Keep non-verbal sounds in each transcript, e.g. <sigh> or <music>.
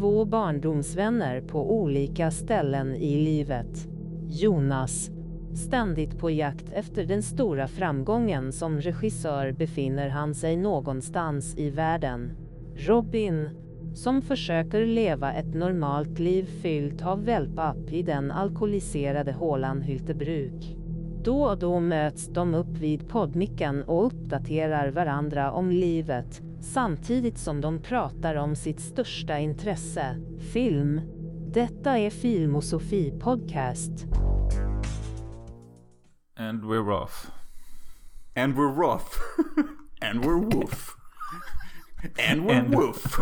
två barndomsvänner på olika ställen i livet. Jonas, ständigt på jakt efter den stora framgången som regissör befinner han sig någonstans i världen. Robin, som försöker leva ett normalt liv fyllt av wellpapp i den alkoholiserade hålan Hyltebruk. Då och då möts de upp vid poddmicken och uppdaterar varandra om livet, samtidigt som de pratar om sitt största intresse, film. Detta är Filmosofi Podcast. And we're off. And we're rough. <laughs> And we're woof. <laughs> And we're And- woof.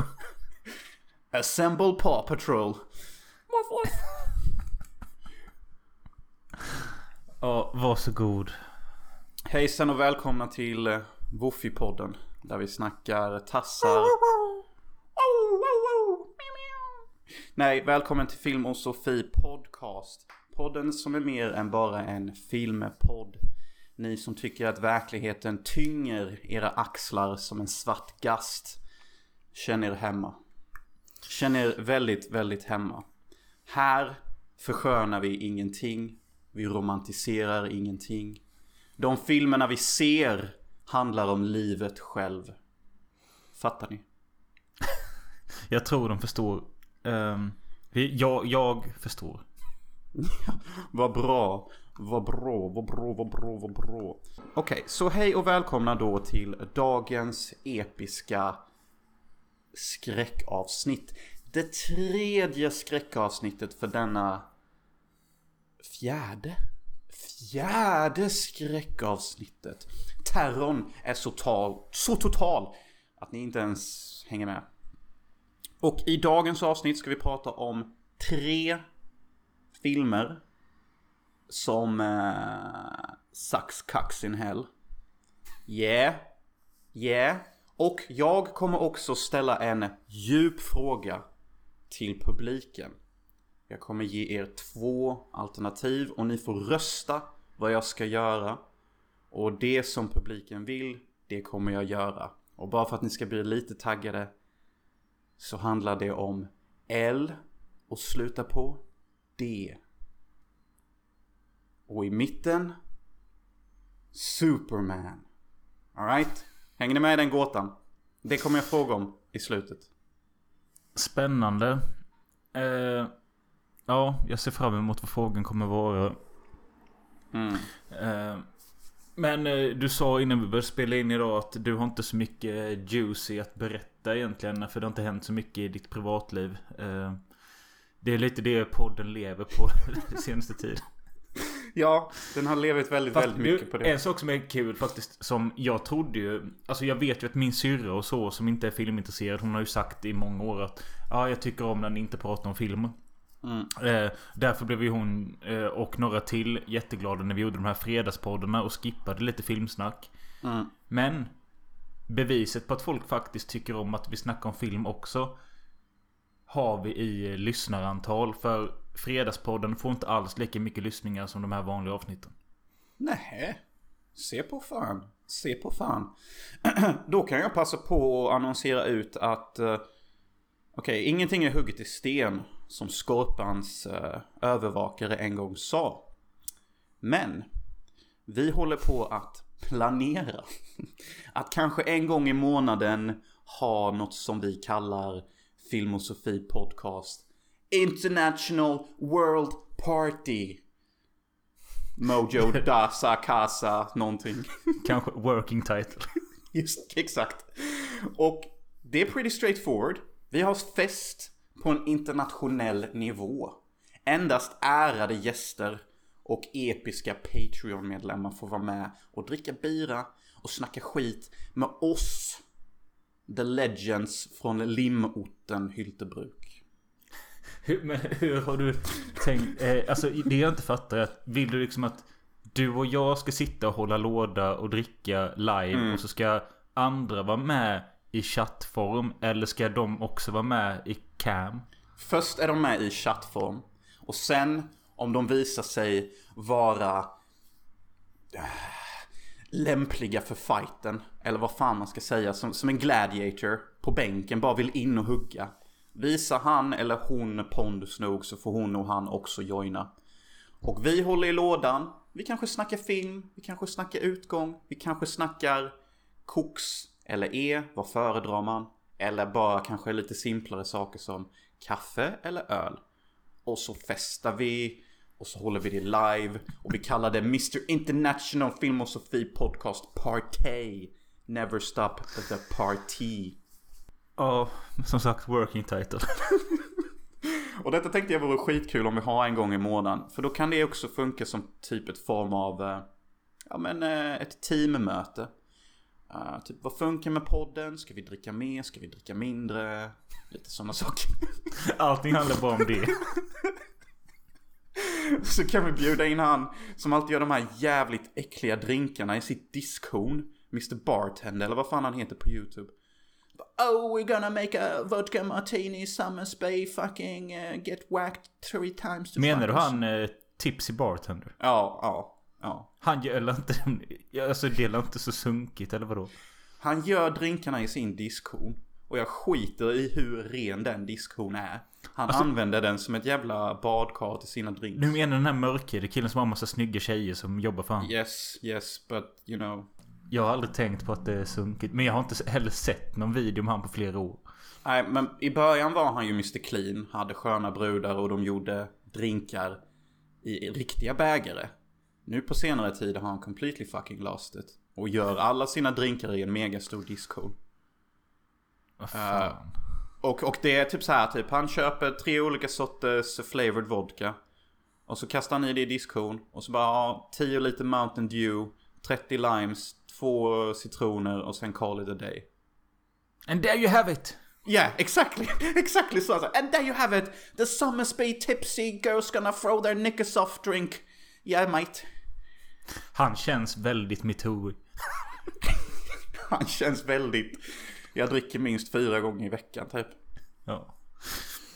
<laughs> Assemble Paw Patrol. Woof woof. Ja, varsågod. Hejsan och välkomna till eh, Woofy-podden. Där vi snackar tassar. Nej, välkommen till Film och Sofie Podcast. Podden som är mer än bara en filmpodd. Ni som tycker att verkligheten tynger era axlar som en svart gast. Känn er hemma. Känn er väldigt, väldigt hemma. Här förskönar vi ingenting. Vi romantiserar ingenting. De filmerna vi ser handlar om livet själv. Fattar ni? <laughs> Jag tror de förstår. Ehm, jag, jag förstår. <laughs> Vad bra. Vad bra, vad bra, vad bra, vad bra. Okej, så hej och välkomna då till dagens episka skräckavsnitt. Det tredje skräckavsnittet för denna fjärde? Fjärde skräckavsnittet. Terrorn är så, tal, så total att ni inte ens hänger med. Och i dagens avsnitt ska vi prata om tre filmer som eh, sucks cucks in hell. Yeah. Yeah. Och jag kommer också ställa en djup fråga till publiken. Jag kommer ge er två alternativ och ni får rösta vad jag ska göra. Och det som publiken vill, det kommer jag göra. Och bara för att ni ska bli lite taggade så handlar det om L och sluta på D. Och i mitten Superman. Alright? Hänger ni med i den gåtan? Det kommer jag fråga om i slutet. Spännande. Eh, ja, jag ser fram emot vad frågan kommer vara. Mm. Eh, men eh, du sa innan vi började spela in idag att du har inte så mycket juicy att berätta egentligen. För det har inte hänt så mycket i ditt privatliv. Eh, det är lite det podden lever på <laughs> senaste tiden. Ja, den har levt väldigt, Fast väldigt du, mycket på det. En sak som är kul faktiskt, som jag trodde ju... Alltså jag vet ju att min syrra och så, som inte är filmintresserad, hon har ju sagt i många år att Ja, jag tycker om när ni inte pratar om film. Mm. Eh, därför blev ju hon eh, och några till jätteglada när vi gjorde de här fredagspoddarna och skippade lite filmsnack. Mm. Men beviset på att folk faktiskt tycker om att vi snackar om film också har vi i lyssnarantal. För Fredagspodden får inte alls lika mycket lyssningar som de här vanliga avsnitten. Nej. Se på fan. Se på fan. <clears throat> Då kan jag passa på att annonsera ut att... eh, Okej, ingenting är hugget i sten. Som Skorpans eh, övervakare en gång sa. Men. Vi håller på att planera. <laughs> Att kanske en gång i månaden ha något som vi kallar Filmosofi Podcast. International World Party. Mojo <laughs> Dasa Casa någonting. <laughs> Kanske working title. Just exakt. Och det är pretty straightforward. Vi har fest på en internationell nivå. Endast ärade gäster och episka Patreon-medlemmar får vara med och dricka bira och snacka skit med oss. The Legends från limorten Hyltebruk. Hur, men hur har du tänkt? Eh, alltså det jag inte fattar är att vill du liksom att du och jag ska sitta och hålla låda och dricka live och så ska andra vara med i chattform? Eller ska de också vara med i cam? Först är de med i chattform. Och sen om de visar sig vara äh, lämpliga för fighten. Eller vad fan man ska säga. Som, som en gladiator på bänken bara vill in och hugga. Visar han eller hon pondus nog så får hon och han också joina. Och vi håller i lådan. Vi kanske snackar film, vi kanske snackar utgång, vi kanske snackar koks eller e, vad föredrar man? Eller bara kanske lite simplare saker som kaffe eller öl. Och så festar vi och så håller vi det live och vi kallar det Mr International Filmosofi Podcast Partay. Never stop the party. Ja, som sagt working title. <laughs> Och detta tänkte jag vore skitkul om vi har en gång i månaden. För då kan det också funka som typ ett form av, eh, ja men eh, ett teammöte. Uh, typ vad funkar med podden? Ska vi dricka mer? Ska vi dricka mindre? Lite sådana saker. <laughs> Allting handlar bara om det. <laughs> Så kan vi bjuda in han som alltid gör de här jävligt äckliga drinkarna i sitt diskhon. Mr Bartender eller vad fan han heter på YouTube. Oh, we're gonna make a vodka martini, Summers Bay, fucking uh, get whacked three times to Menar du han eh, Tipsy Bartender? Ja, ja, ja. Han gör eller inte... <laughs> Alltså det är inte så sunkigt eller vadå? Han gör drinkarna i sin diskhon. Och jag skiter i hur ren den diskhon är. Han Alltså- använder den som ett jävla badkar till sina drinks. Du menar den här mörkhyade killen som har massa snygga tjejer som jobbar för han? Yes, yes, but you know. Jag har aldrig tänkt på att det är sunkigt. Men jag har inte heller sett någon video med han på flera år. Nej, men i början var han ju Mr Clean. Hade sköna brudar och de gjorde drinkar i riktiga bägare. Nu på senare tid har han completely fucking lost it. Och gör alla sina drinkar i en megastor disco. Vad fan. Och, och det är typ så här, typ han köper tre olika sorters flavored vodka. Och så kastar han i det i diskon. Och så bara ja, 10 liter Mountain Dew, 30 limes, två citroner och sen call it a day. And there you have it! Yeah, exactly. <laughs> exactly so. And there you have it. The Summersby tipsy girls gonna throw their knickers off drink. Yeah, mate. Han känns väldigt metoo. <laughs> Han känns väldigt... Jag dricker minst fyra gånger i veckan typ. Ja.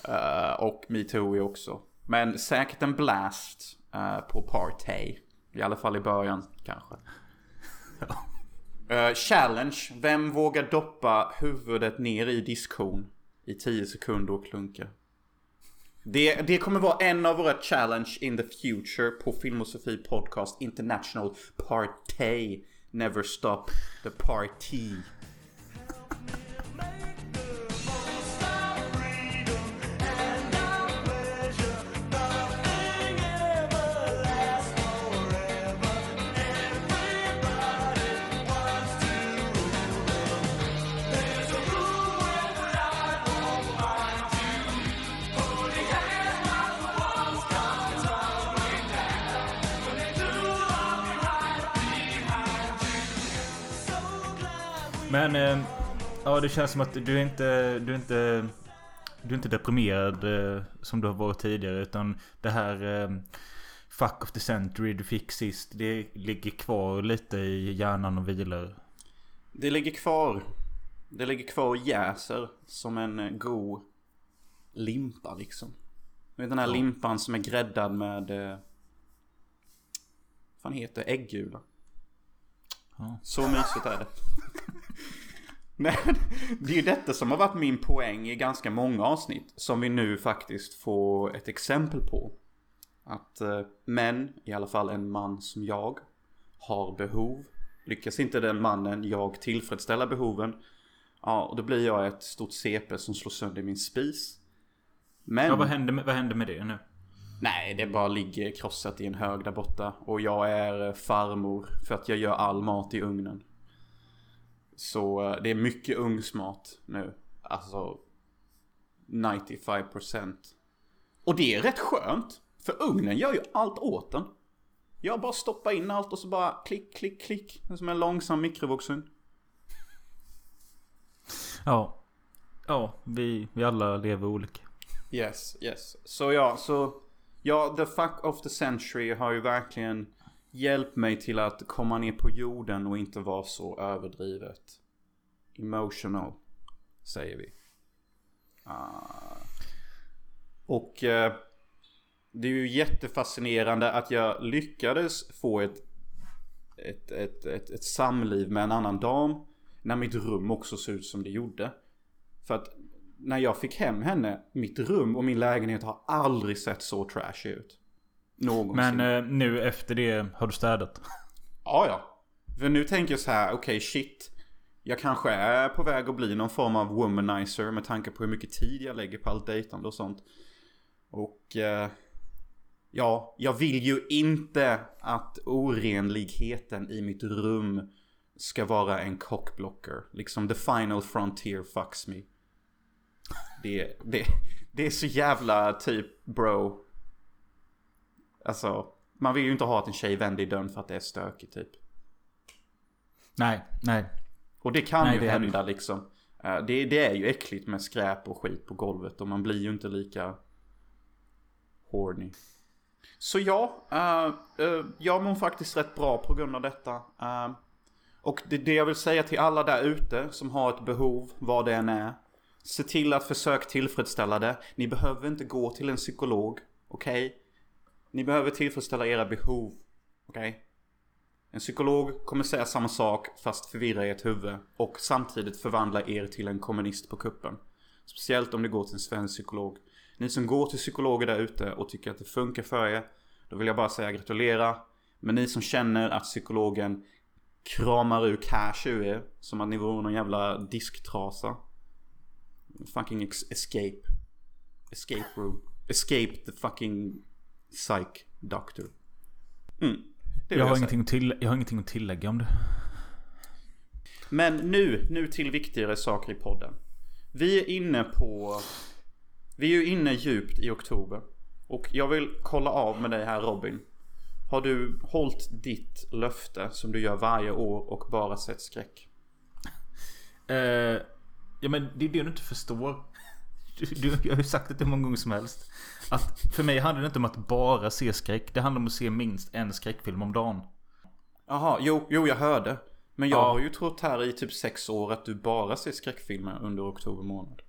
Eh, och metoo är också. Men säkert en blast eh, på party. I alla fall i början kanske. Eh, challenge. Vem vågar doppa huvudet ner i diskhon i 10 sekunder och klunka? Det, det kommer vara en av våra challenge in the future på Filmosofi Podcast International Party. Never stop the party. Men... Eh, ja, det känns som att du är inte... Du är inte... Du är inte deprimerad eh, som du har varit tidigare utan det här... Eh, fuck of the century du fick sist. Det ligger kvar lite i hjärnan och vilar. Det ligger kvar. Det ligger kvar och jäser som en eh, god limpa liksom. Den här Ja. limpan som är gräddad med... Eh, vad fan heter det? äggula. Ja. Så mysigt är det. <laughs> Men <laughs> det är ju detta som har varit min poäng i ganska många avsnitt. Som vi nu faktiskt får ett exempel på. Att eh, män, i alla fall en man som jag, har behov. Lyckas inte den mannen jag tillfredsställa behoven. Ja, och då blir jag ett stort CP som slår sönder min spis. Men... Ja, vad händer med, vad händer med det nu? Nej, det bara ligger krossat i en hög där borta. Och jag är eh, farmor för att jag gör all mat i ugnen. Så eh, det är mycket ugnsmat nu. Alltså 95%. Och det är rätt skönt. För ugnen gör ju allt åt den. Jag bara stoppar in allt och så bara klick, klick, klick. Som en långsam mikrovågsugn. Ja. Ja, vi, vi alla lever olika. Yes, yes. Så ja, så... Ja, the fuck of the century har ju verkligen Hjälp mig till att komma ner på jorden och inte vara så överdrivet emotional, säger vi. Uh, Och uh, det är ju jättefascinerande att jag lyckades få ett, ett, ett, ett, ett samliv med en annan dam. När mitt rum också såg ut som det gjorde. För att när jag fick hem henne, mitt rum och min lägenhet har aldrig sett så trashy ut. Någonsin. Men eh, nu efter det har du städat? Ja, ja. För nu tänker jag så här, okej okay, shit. Jag kanske är på väg att bli någon form av womanizer med tanke på hur mycket tid jag lägger på allt dejtande och sånt. Och eh, ja, jag vill ju inte att orenligheten i mitt rum ska vara en cockblocker. Liksom the final frontier fucks me. Det, det, det är så jävla typ bro. Alltså, man vill ju inte ha att en tjej vänder i dörren för att det är stökigt typ. Nej, nej. Och det kan nej, ju det hända är... liksom. Eh, det, det är ju äckligt med skräp och skit på golvet och man blir ju inte lika horny. Så ja, uh, uh, jag mår faktiskt rätt bra på grund av detta. Uh, och det, det jag vill säga till alla där ute som har ett behov, vad det än är. Se till att försöka tillfredsställa det. Ni behöver inte gå till en psykolog. Okej? Okay? Ni behöver tillfredsställa era behov. Okej? Okay? En psykolog kommer säga samma sak fast förvirra ert huvud. Och samtidigt förvandla er till en kommunist på kuppen. Speciellt om det går till en svensk psykolog. Ni som går till psykologer där ute och tycker att det funkar för er. Då vill jag bara säga gratulera. Men ni som känner att psykologen kramar ur cash ur er. Som att ni vore någon jävla disktrasa. Fucking escape. Escape room. Escape the fucking psych doctor. Mm. Jag har, ingenting att till, jag har ingenting att tillägga om det. Men nu, nu till viktigare saker i podden. Vi är inne på... Vi är ju inne djupt i oktober. Och jag vill kolla av med dig här Robin. Har du hållit ditt löfte som du gör varje år och bara sett skräck? Uh, ja men det är det du inte förstår. Du, jag har ju sagt det hur många gånger som helst. Att för mig handlar det inte om att bara se skräck. Det handlar om att se minst en skräckfilm om dagen. Jaha, jo, jo jag hörde. Men jag ja. har ju trott här i typ sex år att du bara ser skräckfilmer under oktober månad.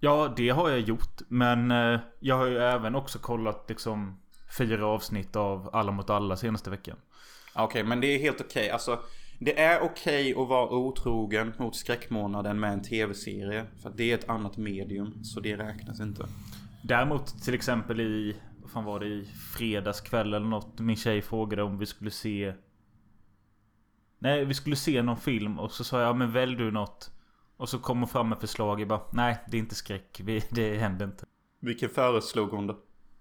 Ja, det har jag gjort. Men eh, jag har ju även också kollat liksom fyra avsnitt av Alla mot alla senaste veckan. Okej, okay, men det är helt okej. Okay. Alltså, det är okej okay att vara otrogen mot skräckmånaden med en tv-serie. För det är ett annat medium, så det räknas inte. Däremot till exempel i, vad fan var det, i fredagskväll eller något. Min tjej frågade om vi skulle se... Nej, vi skulle se någon film och så sa jag, men välj du något. Och så kom hon fram med förslag. Jag bara, nej det är inte skräck. Vi, <laughs> det händer inte. Vilken föreslog hon då?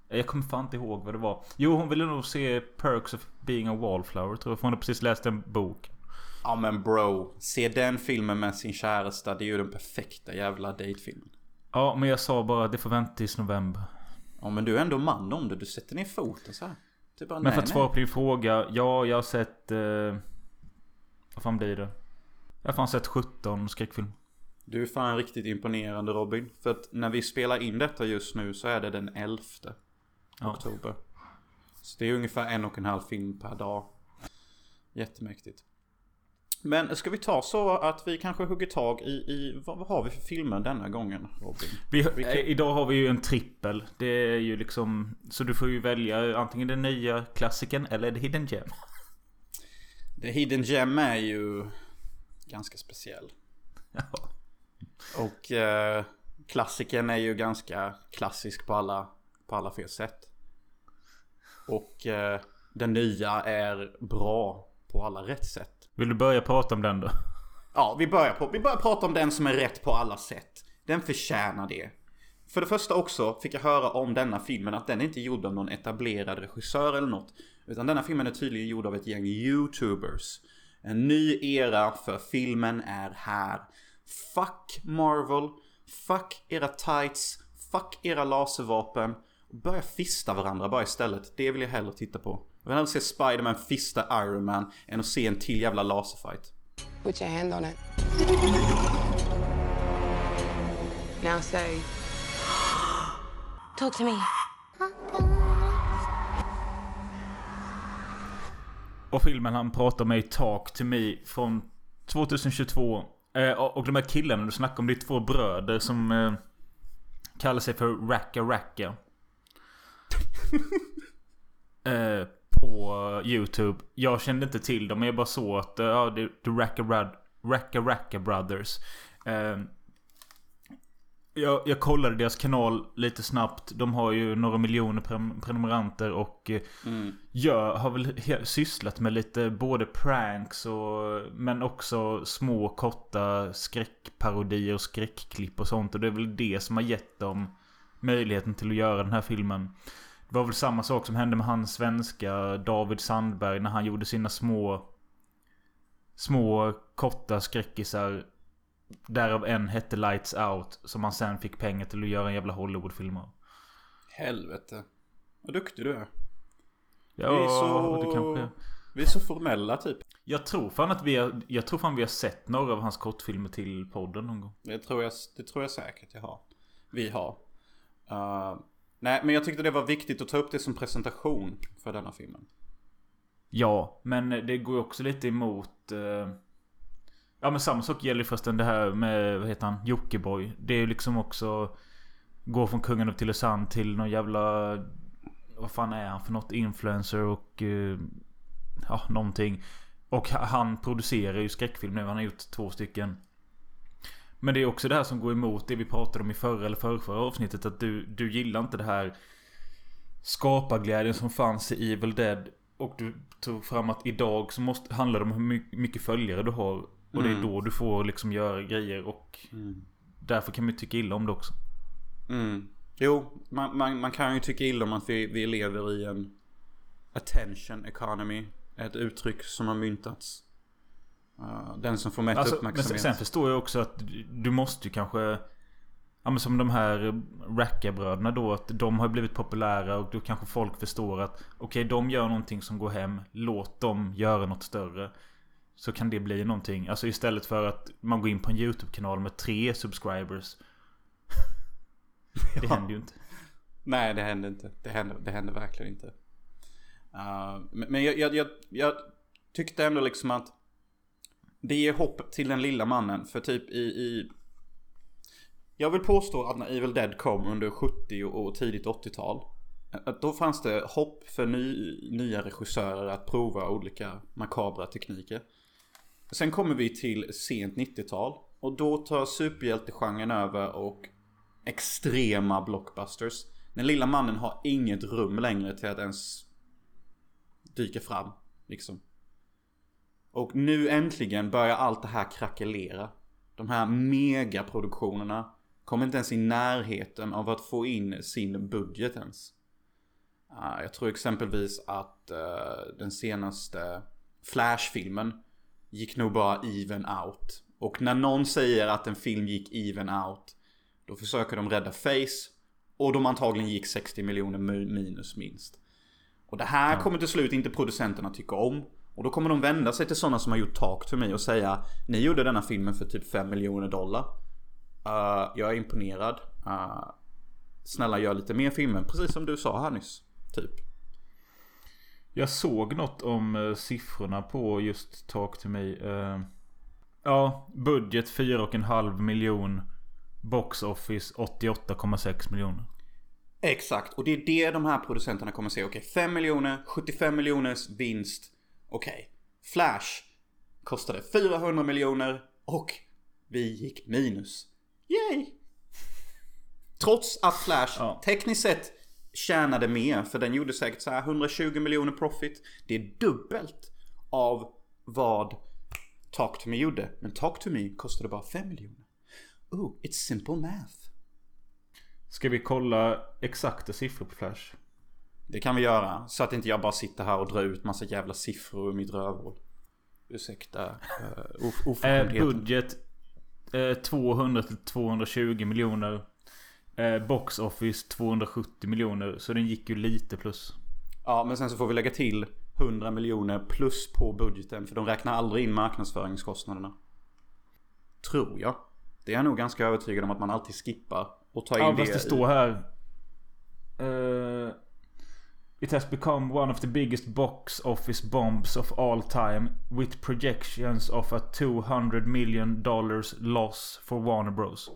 Jag kommer fan inte ihåg vad det var. Jo, hon ville nog se Perks of being a wallflower tror jag. För hon har precis läst en bok. Ja men bro. Se den filmen med sin käresta. Det är ju den perfekta jävla datefilmen. Ja, men jag sa bara det får vänta tills november. Ja, men du är ändå man om det. Du sätter ner foten så här. Typ bara, men för att svara på din fråga. Ja, jag har sett... Eh, vad fan blir det? Jag har fan sett 17 skräckfilm. Du är fan riktigt imponerande Robin. För att när vi spelar in detta just nu så är det den 11 ja. oktober. Så det är ungefär en och en halv film per dag. Jättemäktigt. Men ska vi ta så att vi kanske hugger tag i, i vad, vad har vi för filmer denna gången Robin? Vi, vi kan... Idag har vi ju en trippel. Det är ju liksom... Så du får ju välja antingen den nya klassiken eller The Hidden Gem. The Hidden Gem är ju ganska speciell. Ja. Och eh, klassiken är ju ganska klassisk på alla, på alla fel sätt. Och eh, den nya är bra på alla rätt sätt. Vill du börja prata om den då? Ja, vi börjar, på, vi börjar prata om den som är rätt på alla sätt. Den förtjänar det. För det första också fick jag höra om denna filmen att den är inte gjord av någon etablerad regissör eller något. Utan denna filmen är tydligen gjord av ett gäng YouTubers. En ny era för filmen är här. Fuck Marvel. Fuck era tights. Fuck era laservapen. Börja fista varandra bara istället. Det vill jag hellre titta på. Jag vill hellre se Spiderman fista Iron Man än att se en till jävla laserfight. Put your hand on it. Now say... Talk to me. Och filmen han pratar med Talk to me från 2022. Eh, och de här killarna du snackar om, det är två bröder som eh, kallar sig för Racka Racka. <laughs> eh, på YouTube. Jag kände inte till dem, men jag bara såg att ja, det är Racka, Racka Racka Brothers. Eh, Jag, jag kollade deras kanal lite snabbt. De har ju några miljoner pre- prenumeranter och eh, Mm. gör, har väl sysslat med lite både pranks och men också små korta skräckparodier och skräckklipp och sånt. Och det är väl det som har gett dem möjligheten till att göra den här filmen. Det var väl samma sak som hände med hans svenska David Sandberg när han gjorde sina små små korta skräckisar. Därav en hette Lights Out som han sen fick pengar till att göra en jävla Hollywoodfilm av. Helvete. Vad duktig du är. Ja, Vi är så- det kanske... Vi är så formella typ. Jag tror fan att vi har, jag tror fan vi har sett några av hans kortfilmer till podden någon gång. Det tror jag, det tror jag säkert jag har. Vi har. Uh, nej, men jag tyckte det var viktigt att ta upp det som presentation för denna filmen. Ja, men det går ju också lite emot... Eh... Ja men samma sak gäller ju förresten det här med, vad heter han, Jockiboi. Det är ju liksom också... Gå från kungen upp till Lausanne till någon jävla... Vad fan är han för något? Influencer och... Eh... Ja, någonting. Och han producerar ju skräckfilm nu. Han har gjort två stycken. Men det är också det här som går emot det vi pratade om i förra eller förrförra avsnittet. Att du, du gillar inte det här skaparglädjen som fanns i Evil Dead. Och du tog fram att idag så måste, handlar det om hur my- mycket följare du har. Och det är Mm. då du får liksom göra grejer och därför kan man ju tycka illa om det också. Mm. Jo, man, man, man kan ju tycka illa om att vi, vi lever i en attention economy. Ett uttryck som har myntats. Uh, den som får mest Alltså, men sen, uppmärksamhet. förstår jag också att du- måste ju kanske... Ja men som de här rackarbröderna då. Att de har blivit populära och då kanske folk förstår att okej de gör någonting som går hem. Låt dem göra något större. Så kan det bli någonting. Alltså istället för att man går in på en YouTube-kanal med tre subscribers. <laughs> Det Ja. händer ju inte. Nej, det händer inte. Det händer, det händer verkligen inte. Uh, men men jag, jag, jag, jag tyckte ändå liksom att det ger hopp till den lilla mannen. För typ i, i... Jag vill påstå att när Evil Dead kom under 70 och tidigt 80-tal. Eh, då fanns det hopp för ny, nya regissörer att prova olika makabra tekniker. Sen kommer vi till sent 90-tal. Och då tar superhjältegenren över och extrema blockbusters. Den lilla mannen har inget rum längre till att ens dyka fram. Liksom. Och nu äntligen börjar allt det här krackelera. De här megaproduktionerna kommer inte ens i närheten av att få in sin budget ens. Jag tror exempelvis att eh, den senaste Flash-filmen gick nog bara even out. Och när någon säger att en film gick even out då försöker de rädda Face. Och de antagligen gick 60 miljoner mi- minus minst. Och det här kommer till slut inte producenterna tycka om. Och då kommer de vända sig till sådana som har gjort Talk to Me och säga Ni gjorde denna filmen för typ 5 miljoner dollar. Uh, jag är imponerad. Uh, snälla gör lite mer filmer. Precis som du sa här nyss. Typ. Jag såg något om eh, siffrorna på just Talk to Me. Ja, budget 4,5 miljon. Box office 88,6 miljoner. Exakt, och det är det de här producenterna kommer se. Okej, 5 miljoner, 75 miljoners vinst. Okej, Flash kostade 400 miljoner och vi gick minus. Yay! Trots att Flash Ja. tekniskt sett tjänade mer, för den gjorde säkert så här 120 miljoner profit. Det är dubbelt av vad Talk to Me gjorde. Men Talk to Me kostade bara 5 miljoner. Oh, it's simple math. Ska vi kolla exakta siffror på Flash? Det kan vi göra. Så att inte jag bara sitter här och drar ut massa jävla siffror ur mitt rövhål. Ursäkta uh, <laughs> of- Eh, budget eh, 200 till 220 miljoner. Eh, box office 270 miljoner. Så den gick ju lite plus. Ja, men sen så får vi lägga till 100 miljoner plus på budgeten. För de räknar aldrig in marknadsföringskostnaderna. Tror jag. Det är jag nog ganska övertygad om att man alltid skippar. Och tar in Ja det, fast det i- står här. eh, It has become one of the biggest box office bombs of all time. With projections of a 200 million dollars loss for Warner Bros.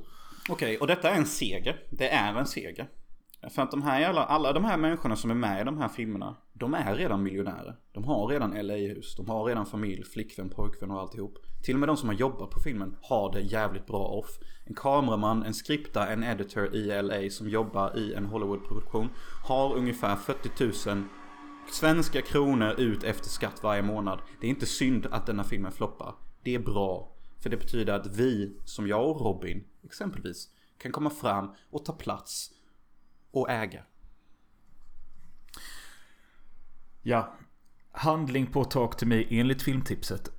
Okej, och detta är en seger. Det är en seger. För att de här jävla, alla de här människorna som är med i de här filmerna, de är redan miljonärer. De har redan LA-hus, de har redan familj, flickvän, pojkvän och alltihop. Till och med de som har jobbat på filmen har det jävligt bra off. En kameraman, en skripta, en editor i LA som jobbar i en Hollywood-produktion har ungefär 40 000 svenska kronor ut efter skatt varje månad. Det är inte synd att denna filmen floppar. Det är bra. För det betyder att vi, som jag och Robin exempelvis, kan komma fram och ta plats och äga. Ja. Handling på Talk to Me enligt filmtipset.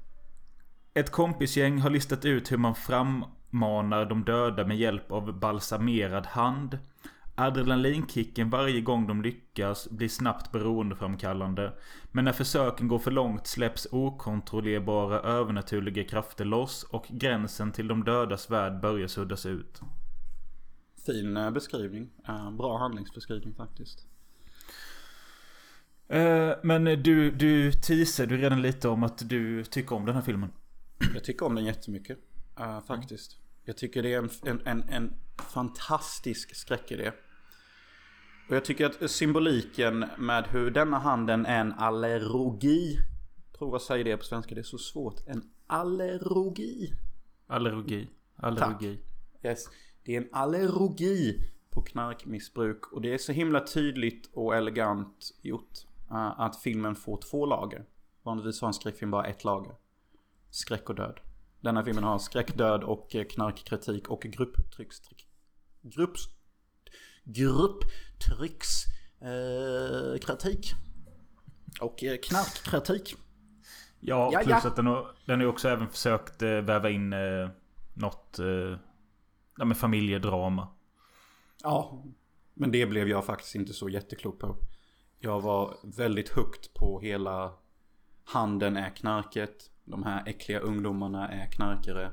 Ett kompisgäng har listat ut hur man frammanar de döda med hjälp av balsamerad hand. Adrenalinkicken varje gång de lyckas blir snabbt beroendeframkallande. Men när försöken går för långt släpps okontrollerbara övernaturliga krafter loss och gränsen till de dödas värld börjar suddas ut. Fin eh, beskrivning. Eh, bra handlingsbeskrivning faktiskt. Eh, Men du, du teasade ju redan lite om att du tycker om den här filmen. Jag tycker om den jättemycket. eh, faktiskt. Jag tycker det är en, en, en, en fantastisk skräckidé. Och jag tycker att symboliken med hur denna handen är en allergi. Prova säga det på svenska, det är så svårt. En allergi. Allergi. Allergi. Yes. Det är en allergi på knarkmissbruk. Och det är så himla tydligt och elegant gjort. Eh, att filmen får två lager. Vanligtvis har en skräckfilm bara ett lager. Skräck och död. Denna filmen har skräck, död och eh, knarkkritik och grupptryckskritik. Grupps... Grupptryckskritik. Eh, kritik. och eh, knarkkritik. Ja, Ja, plus ja. att den har, den har också även försökt eh, väva in eh, något... Eh, ja, men familjedrama. Ja. Men det blev jag faktiskt inte så jätteklok på. Jag var väldigt högt på hela Handen är knarket. De här äckliga ungdomarna är knarkare.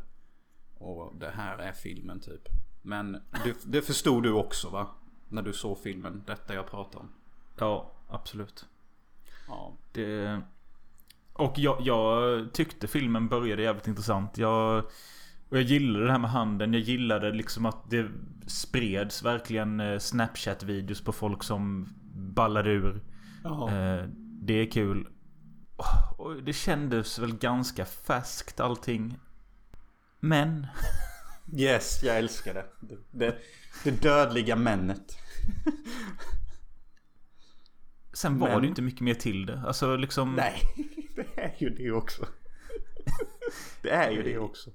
Och det här är filmen typ. Men det, det förstod du också va? När du såg filmen. Detta jag pratar om. Ja, absolut. Ja. Det... Och jag, jag tyckte filmen började jävligt intressant. Jag, och jag gillade det här med handen. Jag gillade liksom att det spreds verkligen eh, Snapchat-videos på folk som ballade ur. Eh, Det är kul. Och det kändes väl ganska färskt allting. Men... Yes, jag älskar det. Det, det, det dödliga männet. Sen var Men- det ju inte mycket mer till det. Alltså liksom... Nej, <laughs> det är ju det också. Det är ju det också.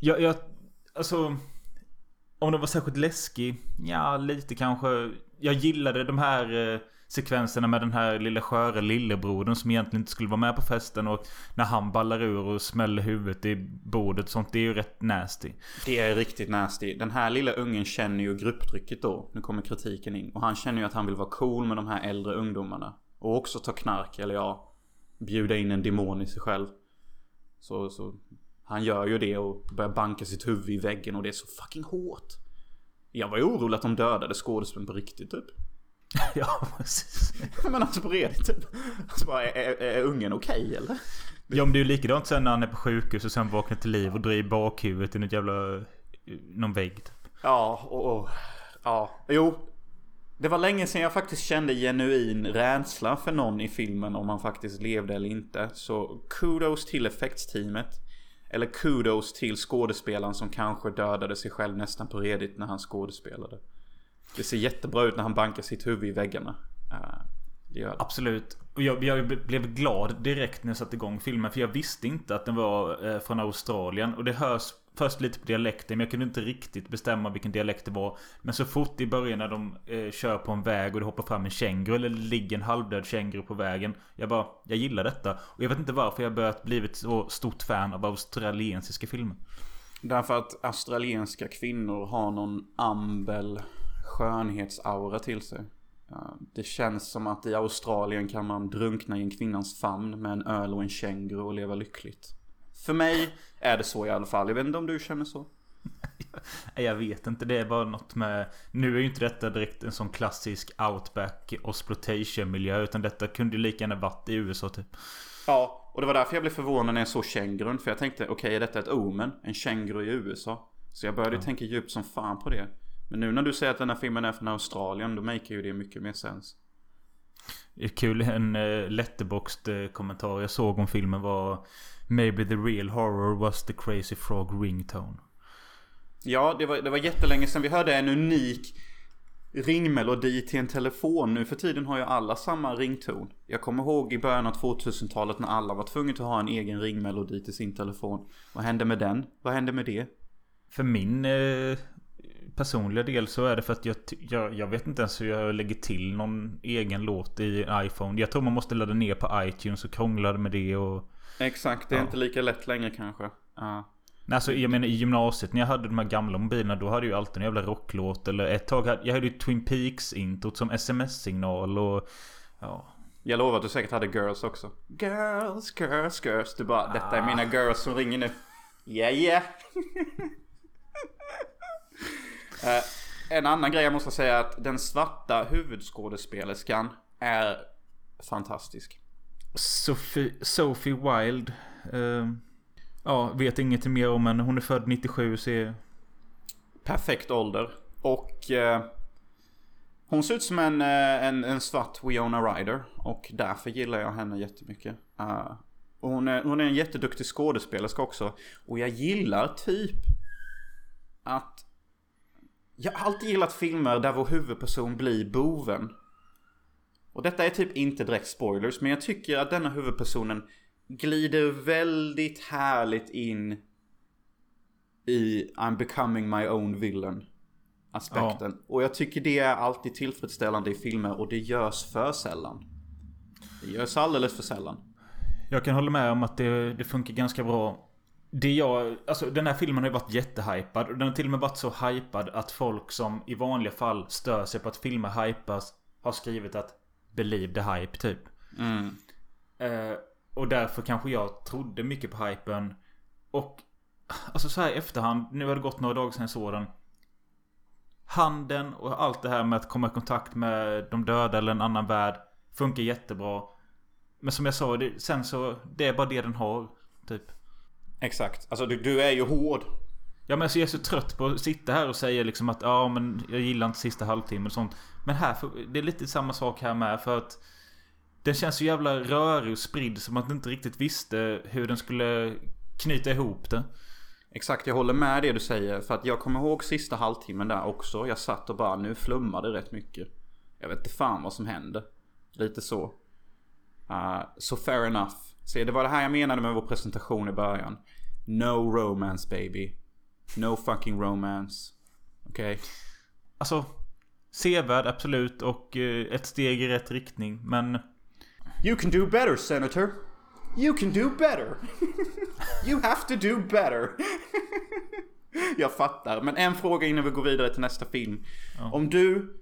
Jag, jag, alltså... Om den var särskilt läskig? Ja, lite kanske. Jag gillade de här eh, sekvenserna med den här lilla sköra lillebrodern som egentligen inte skulle vara med på festen. Och när han ballar ur och smäller huvudet i bordet och sånt. Det är ju rätt nasty. Det är riktigt nasty. Den här lilla ungen känner ju grupptrycket då. Nu kommer kritiken in. Och han känner ju att han vill vara cool med de här äldre ungdomarna. Och också ta knark, eller ja, bjuda in en demon i sig själv. Så, så han gör ju det och börjar banka sitt huvud i väggen och det är så fucking hårt. Jag var ju orolig att de dödade skådespelaren på riktigt typ. <laughs> ja, precis. <laughs> Men alltså på redigt typ. Alltså bara, är, är, är ungen okej eller? Ja, men det är ju likadant sen när han är på sjukhus och sen vaknar till liv och drar i bakhuvudet i något jävla... Någon vägg. typ. Ja, och, och ja, jo. Det var länge sedan jag faktiskt kände genuin rädsla för någon i filmen om han faktiskt levde eller inte. Så kudos till effektsteamet. Eller kudos till skådespelaren som kanske dödade sig själv nästan på redigt när han skådespelade. Det ser jättebra ut när han bankar sitt huvud i väggarna. Eh, det gör det. Absolut. Och jag, jag blev glad direkt när jag satte igång filmen. För jag visste inte att den var eh, från Australien. Och det hörs först lite på dialekten. Men jag kunde inte riktigt bestämma vilken dialekt det var. Men så fort i början när de eh, kör på en väg och det hoppar fram en känguru. Eller ligger en halvdöd känguru på vägen. Jag bara, jag gillar detta. Och jag vet inte varför jag börjat blivit så stort fan av australiensiska filmer. Därför att australienska kvinnor har någon ambel skönhetsaura till sig. Det känns som att i Australien kan man drunkna i en kvinnans famn med en öl och en känguru och leva lyckligt. För mig är det så i alla fall. Jag vet inte om du känner så? Jag vet inte, det är bara något med... Nu är ju inte detta direkt en sån klassisk outback exploitation miljö Utan detta kunde ju lika gärna varit i USA typ. Ja, och det var därför jag blev förvånad när jag såg kängurun. För jag tänkte, okej är detta ett omen? En känguru i USA? Så jag började tänka djupt som fan på det. Men nu när du säger att den här filmen är från Australien, då maker ju det mycket mer sens. Kul, en uh, letterboxd uh, kommentar jag såg om filmen var Maybe the real horror was the crazy frog ringtone. Ja, det var, det var jättelänge sedan vi hörde en unik ringmelodi till en telefon. Nu för tiden har ju alla samma rington. Jag kommer ihåg i början av 2000-talet när alla var tvungna att ha en egen ringmelodi till sin telefon. Vad hände med den? Vad hände med det? För min eh, personliga del så är det för att jag, jag, jag vet inte ens hur jag lägger till någon egen låt i iPhone. Jag tror man måste ladda ner på iTunes och krångla med det och... Exakt, det är ja. inte lika lätt längre kanske. Uh. Nej, alltså jag menar i gymnasiet när jag hade de här gamla mobilerna då hade jag alltid en jävla rocklåt. Eller ett tag hade jag hade ju Twin Peaks-introt som sms-signal och... Ja. Jag lovar att du säkert hade girls också. Girls, girls, girls. Du bara, detta är mina ah. girls som ringer nu. Yeah, yeah. uh, <laughs> en annan grej jag måste säga är att den svarta huvudskådespelerskan är fantastisk. Sophie, Sophie Wild. Eh, Ja, vet inget mer om henne. Hon är född 97 så är... Perfekt ålder. Och eh, hon ser ut som en, eh, en, en svart Wiona Ryder. Och därför gillar jag henne jättemycket. Uh, och hon är, hon är en jätteduktig skådespelerska också. Och jag gillar typ att... Jag har alltid gillat filmer där vår huvudperson blir boven. Och detta är typ inte direkt spoilers, men jag tycker att denna huvudpersonen glider väldigt härligt in i I'm becoming my own villain aspekten. Ja. Och jag tycker det är alltid tillfredsställande i filmer och det görs för sällan. Det görs alldeles för sällan. Jag kan hålla med om att det, det funkar ganska bra. Det jag, alltså den här filmen har ju varit jättehypad. Den har till och med varit så hypad att folk som i vanliga fall stör sig på att filmer hypas har skrivit att Believe the hype typ. Mm. Uh, och därför kanske jag trodde mycket på hypen. Och alltså så här i efterhand, nu har det gått några dagar sedan jag såg den. Handeln och allt det här med att komma i kontakt med de döda eller en annan värld funkar jättebra. Men som jag sa, det, sen så, det är bara det den har. Typ. Exakt. Alltså du, du är ju hård. Ja men alltså jag är så trött på att sitta här och säga liksom att ja men jag gillar inte sista halvtimmen och sånt. Men här, det är lite samma sak här med för att den känns så jävla rörig och spridd som att man inte riktigt visste hur den skulle knyta ihop det. Exakt, jag håller med det du säger. För att jag kommer ihåg sista halvtimmen där också. Jag satt och bara, nu flummade rätt mycket. Jag vet inte fan vad som hände. Lite så. Uh, så so fair enough. Se, det var det här jag menade med vår presentation i början. No romance baby. No fucking romance. Okej? Okay? Alltså, sevärd absolut och uh, ett steg i rätt riktning. Men You can do better, Senator. You can do better. <laughs> you have to do better. <laughs> Jag fattar. Men en fråga innan vi går vidare till nästa film. Ja. Om du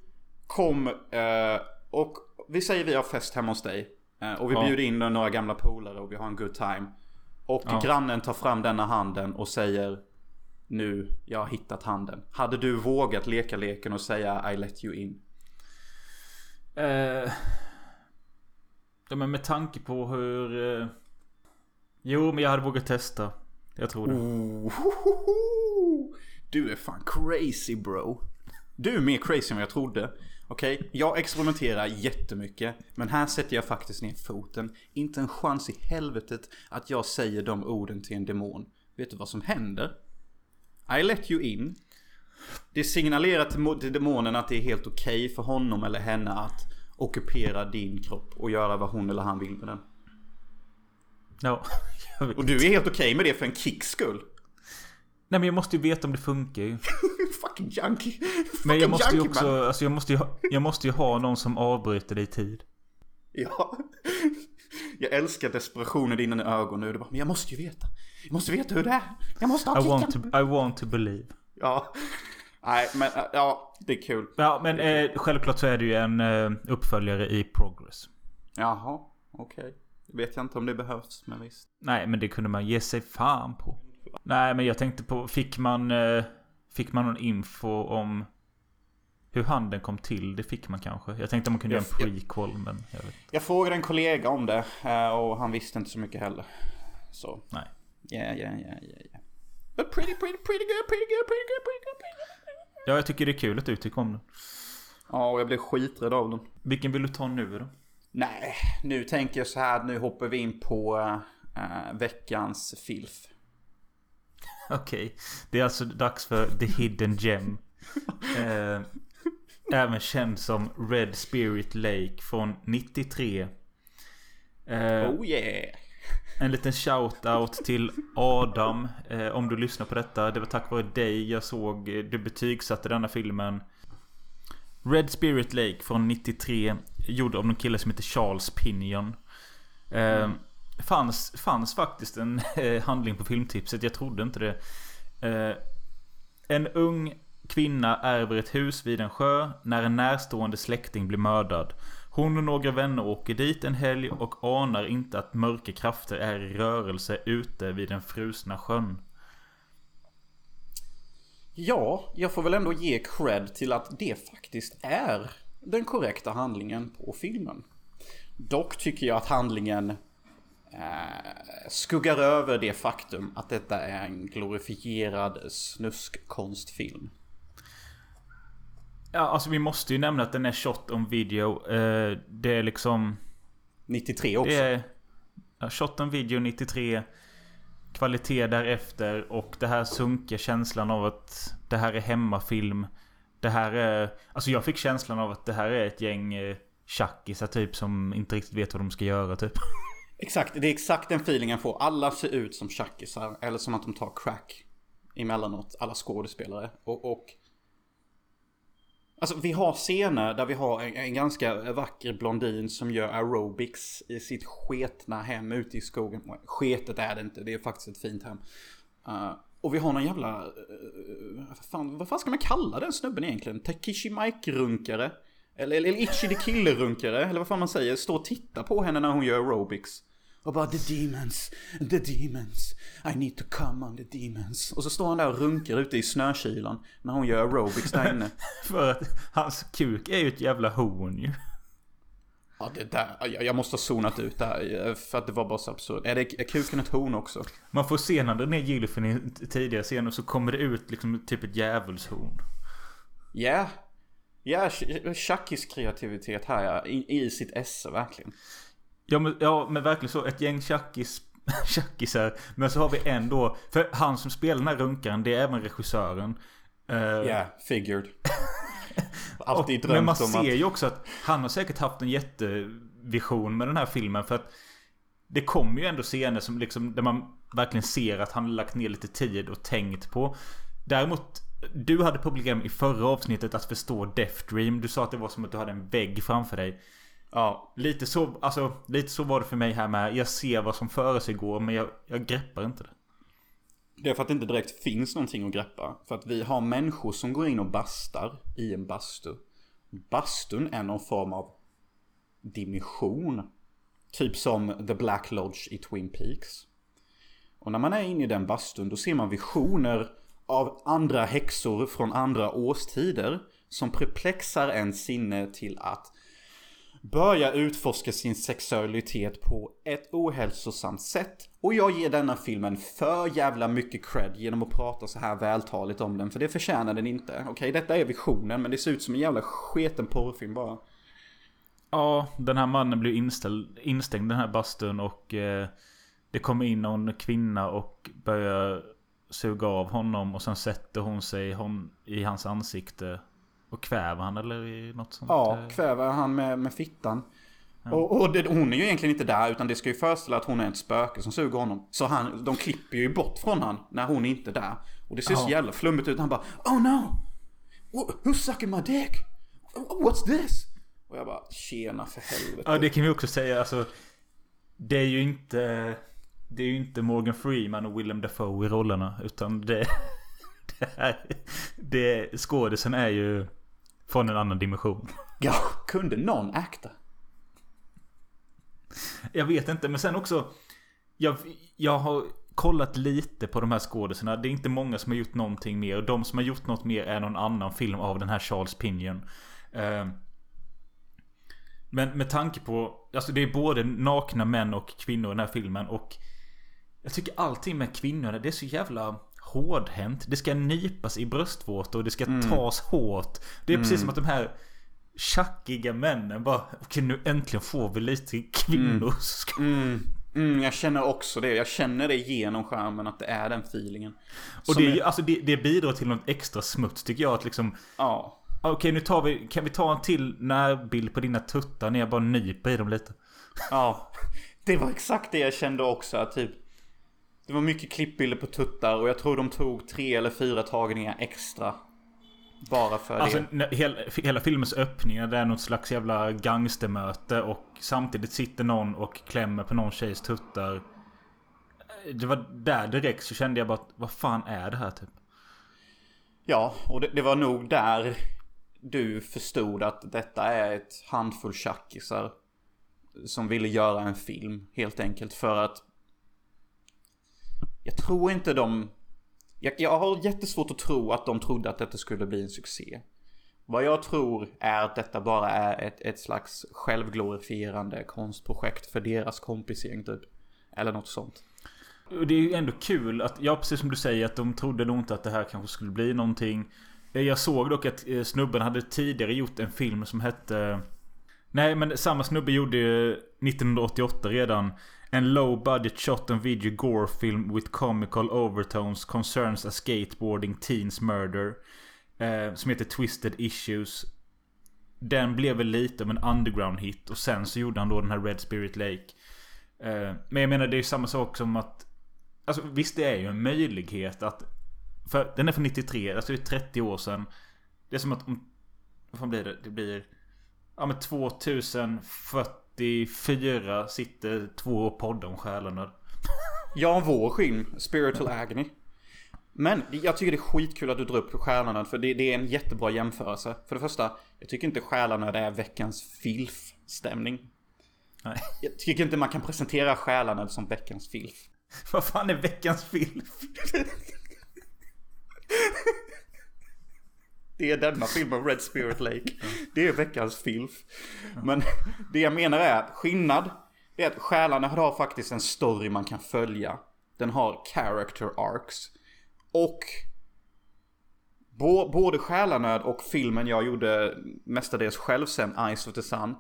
kom eh, och vi säger vi har fest hemma hos dig. Eh, och vi ja. bjuder in några gamla polare och vi har en good time. Och ja. grannen tar fram denna handen och säger Nu, jag har hittat handen. Hade du vågat leka leken och säga I let you in? Uh, Ja men med tanke på hur... Eh... Jo men jag hade vågat testa. Jag tror det. Oh, du är fan crazy bro. Du är mer crazy än vad jag trodde. Okej, okay? jag experimenterar jättemycket. Men här sätter jag faktiskt ner foten. Inte en chans i helvetet att jag säger de orden till en demon. Vet du vad som händer? I let you in. Det signalerar till demonen att det är helt okej okay för honom eller henne att ockupera din kropp och göra vad hon eller han vill med den. Ja. <laughs> och du är helt okej okay med det för en kicks skull. Nej men jag måste ju veta om det funkar ju. <laughs> Fucking junkie. Fucking men jag måste junkie, ju också, man. alltså jag måste ju, ha, jag måste ju ha någon som avbryter dig i tid. Ja. Jag älskar desperationen i dina ögon nu. Du bara, men jag måste ju veta. Jag måste veta hur det är. Jag måste ha I want, to, I want to believe. Ja. Nej, men ja, det är kul. Ja, men eh, självklart så är det ju en eh, uppföljare i Progress. Jaha, okej. Okay. Vet jag inte om det behövs, men visst. Nej, men det kunde man ge sig fan på. Nej, men jag tänkte på, fick man... Eh, fick man någon info om hur handen kom till? Det fick man kanske. Jag tänkte man kunde jag, göra en prequel, men jag vet Jag frågade en kollega om det eh, och han visste inte så mycket heller. Så. Nej. Yeah, yeah, yeah, yeah. But pretty, pretty, pretty good, pretty good, pretty good, pretty good, pretty good. Ja, jag tycker det är kul att du tycker om den. Ja, och jag blev skiträdd av den. Vilken vill du ta nu då? Nej, nu tänker jag så här nu hoppar vi in på äh, veckans filf. <laughs> Okej. Det är alltså dags för The Hidden Gem. <laughs> eh, även känd som Red Spirit Lake från 93. Eh, Oh yeah! En liten shout-out till Adam. Eh, om du lyssnar på detta. Det var tack vare dig jag såg eh, du betygsatte denna filmen. Red Spirit Lake från 93. Gjord av en kille som heter Charles Pinion. Eh, fanns, fanns faktiskt en eh, handling på filmtipset. Jag trodde inte det. Eh, en ung kvinna ärver ett hus vid en sjö när en närstående släkting blir mördad. Hon och några vänner åker dit en helg och anar inte att mörka krafter är i rörelse ute vid den frusna sjön. Ja, jag får väl ändå ge cred till att det faktiskt är den korrekta handlingen på filmen. Dock tycker jag att handlingen eh, skuggar över det faktum att detta är en glorifierad snuskkonstfilm. Ja, alltså vi måste ju nämna att den är shot on video. Eh, det är liksom... 93 också. Det är... Ja, shot on video 93. Kvalitet därefter och det här sunkiga känslan av att det här är hemmafilm. Det här är... Alltså jag fick känslan av att det här är ett gäng eh, tjackisar typ som inte riktigt vet vad de ska göra typ. <laughs> Exakt, det är exakt den feelingen får. Alla ser ut som tjackisar eller som att de tar crack emellanåt. Alla skådespelare. Och, och Alltså vi har scener där vi har en, en, ganska vacker blondin som gör aerobics i sitt sketna hem ute i skogen. Sketet är det inte, det är faktiskt ett fint hem. Uh, och vi har någon jävla... Uh, vad, fan, vad fan ska man kalla den snubben egentligen? Takishi Mike-runkare? Eller, eller Itchy the Killer-runkare? Eller vad fan man säger. Står och tittar på henne när hon gör aerobics. Och bara the demons, the demons, I need to come on the demons. Och så står han där och runkar ute i snökylan när hon gör aerobics där inne. <laughs> För att hans kuk är ju ett jävla horn ju. Ja det där, jag måste ha zonat ut där för att det var bara så absurt. Är, det, är kuken ett horn också? Man får se när den är gylfen i tidigare scener så kommer det ut liksom typ ett djävulshorn. Ja. Yeah. Ja, Chuckys kreativitet här ja, i, i sitt esse verkligen. Ja men, ja, men verkligen så. Ett gäng tjackis, <laughs> tjackisar. Men så har vi en då. För han som spelar den här runkaren, det är även regissören. Ja, uh, yeah, figured. <laughs> Alltid drömt Men man om ser att... ju också att han har säkert haft en jättevision med den här filmen. För att det kommer ju ändå scener som liksom, där man verkligen ser att han har lagt ner lite tid och tänkt på. Däremot, du hade problem i förra avsnittet att förstå Death Dream. Du sa att det var som att du hade en vägg framför dig. Ja. Lite så, alltså, lite så var det för mig här med. Jag ser vad som försiggår men jag, jag greppar inte det. Det är för att det inte direkt finns någonting att greppa. För att vi har människor som går in och bastar i en bastu. Bastun är någon form av dimension. Typ som The Black Lodge i Twin Peaks. Och när man är inne i den bastun då ser man visioner av andra häxor från andra årstider. Som perplexar en sinne till att Börjar utforska sin sexualitet på ett ohälsosamt sätt. Och jag ger denna filmen för jävla mycket cred genom att prata så här vältaligt om den. För det förtjänar den inte. Okej, okay, detta är visionen men det ser ut som en jävla sketen porrfilm bara. Ja, den här mannen blir inställd, instängd i den här bastun och eh, det kommer in någon kvinna och börjar suga av honom och sen sätter hon sig hon, i hans ansikte och kväver han eller något sånt? Ja, kväver han med, med fittan. Ja. Och, och det, hon är ju egentligen inte där utan det ska ju föreställa att hon är ett spöke som suger honom. Så han, de klipper ju bort från han när hon är inte är där. Och det ser ja. så jävla flummigt ut. Han bara Oh no! Who's sucking my dick? What's this? Och jag bara tjena för helvete. Ja det kan vi också säga alltså. Det är ju inte... Det är ju inte Morgan Freeman och Willem Dafoe i rollerna. Utan det... <laughs> Det, här, det skådisen är ju från en annan dimension. <laughs> Ja, kunde någon akta? Jag vet inte, men sen också. Jag, jag har kollat lite på de här skådisarna. Det är inte många som har gjort någonting mer. Och de som har gjort något mer är någon annan film av den här Charles Pinion. Uh, men med tanke på, alltså det är både nakna män och kvinnor i den här filmen och Jag tycker allting med kvinnorna, det är så jävla hårdhänt. Det ska nypas i bröstvårtor och det ska tas hårt. Det är precis som att de här tjackiga männen bara Okej nu äntligen får vi lite kvinnor. Ska... Mm, mm, jag känner också det. Jag känner det genom skärmen att det är den feelingen. Och det, är alltså det, det bidrar till något extra smuts tycker jag att liksom Ja. Okej nu tar vi, kan vi ta en till närbild på dina tuttar när jag bara nyper i dem lite? Ja. Det var exakt det jag kände också. att Typ, det var mycket klippbilder på tuttar och jag tror de tog tre eller fyra tagningar extra. Bara för Alltså det. hela, hela filmens öppning det är något slags jävla gangstermöte och samtidigt sitter någon och klämmer på någon tjejs tuttar. Det var där direkt så kände jag bara att, vad fan är det här typ? Ja, och det, det var nog där du förstod att detta är ett handfull tjackisar. Som ville göra en film helt enkelt för att jag tror inte de... Jag, jag har jättesvårt att tro att de trodde att detta skulle bli en succé. Vad jag tror är att detta bara är ett, ett slags självglorifierande konstprojekt för deras kompisgäng typ. Eller något sånt. Och det är ju ändå kul att, ja precis som du säger att de trodde nog inte att det här kanske skulle bli någonting. Eh, jag såg dock att eh, snubben hade tidigare gjort en film som hette... Eh, nej men samma snubbe gjorde ju 1988 redan en low budget shot and video gore film with comical overtones concerns a skateboarding teens murder. Eh, som heter Twisted Issues. Den blev väl lite av en underground hit och sen så gjorde han då den här Red Spirit Lake. Eh, men jag menar det är ju samma sak som att Alltså visst det är ju en möjlighet att För den är från 93, alltså det är 30 år sedan Det är som att om Vad fan blir det? Det blir Ja men 2040... 2044 sitter två poddar om själarna Ja, vår film, Spiritual Agony. Men jag tycker det är skitkul att du drar upp Stjärnanöd för det, det är en jättebra jämförelse. För det första, jag tycker inte Stjärnanöd är veckans filf-stämning. Nej. Jag tycker inte man kan presentera Stjärnanöd som veckans filf. Vad fan är veckans film? <laughs> Det är denna filmen, Red Spirit Lake. Det är veckans filf. Men det jag menar är att skillnad är att Själarna har faktiskt en story man kan följa. Den har character arcs. Och Bå- både Själanöd och filmen jag gjorde mestadels själv sen, Eyes of the Sun.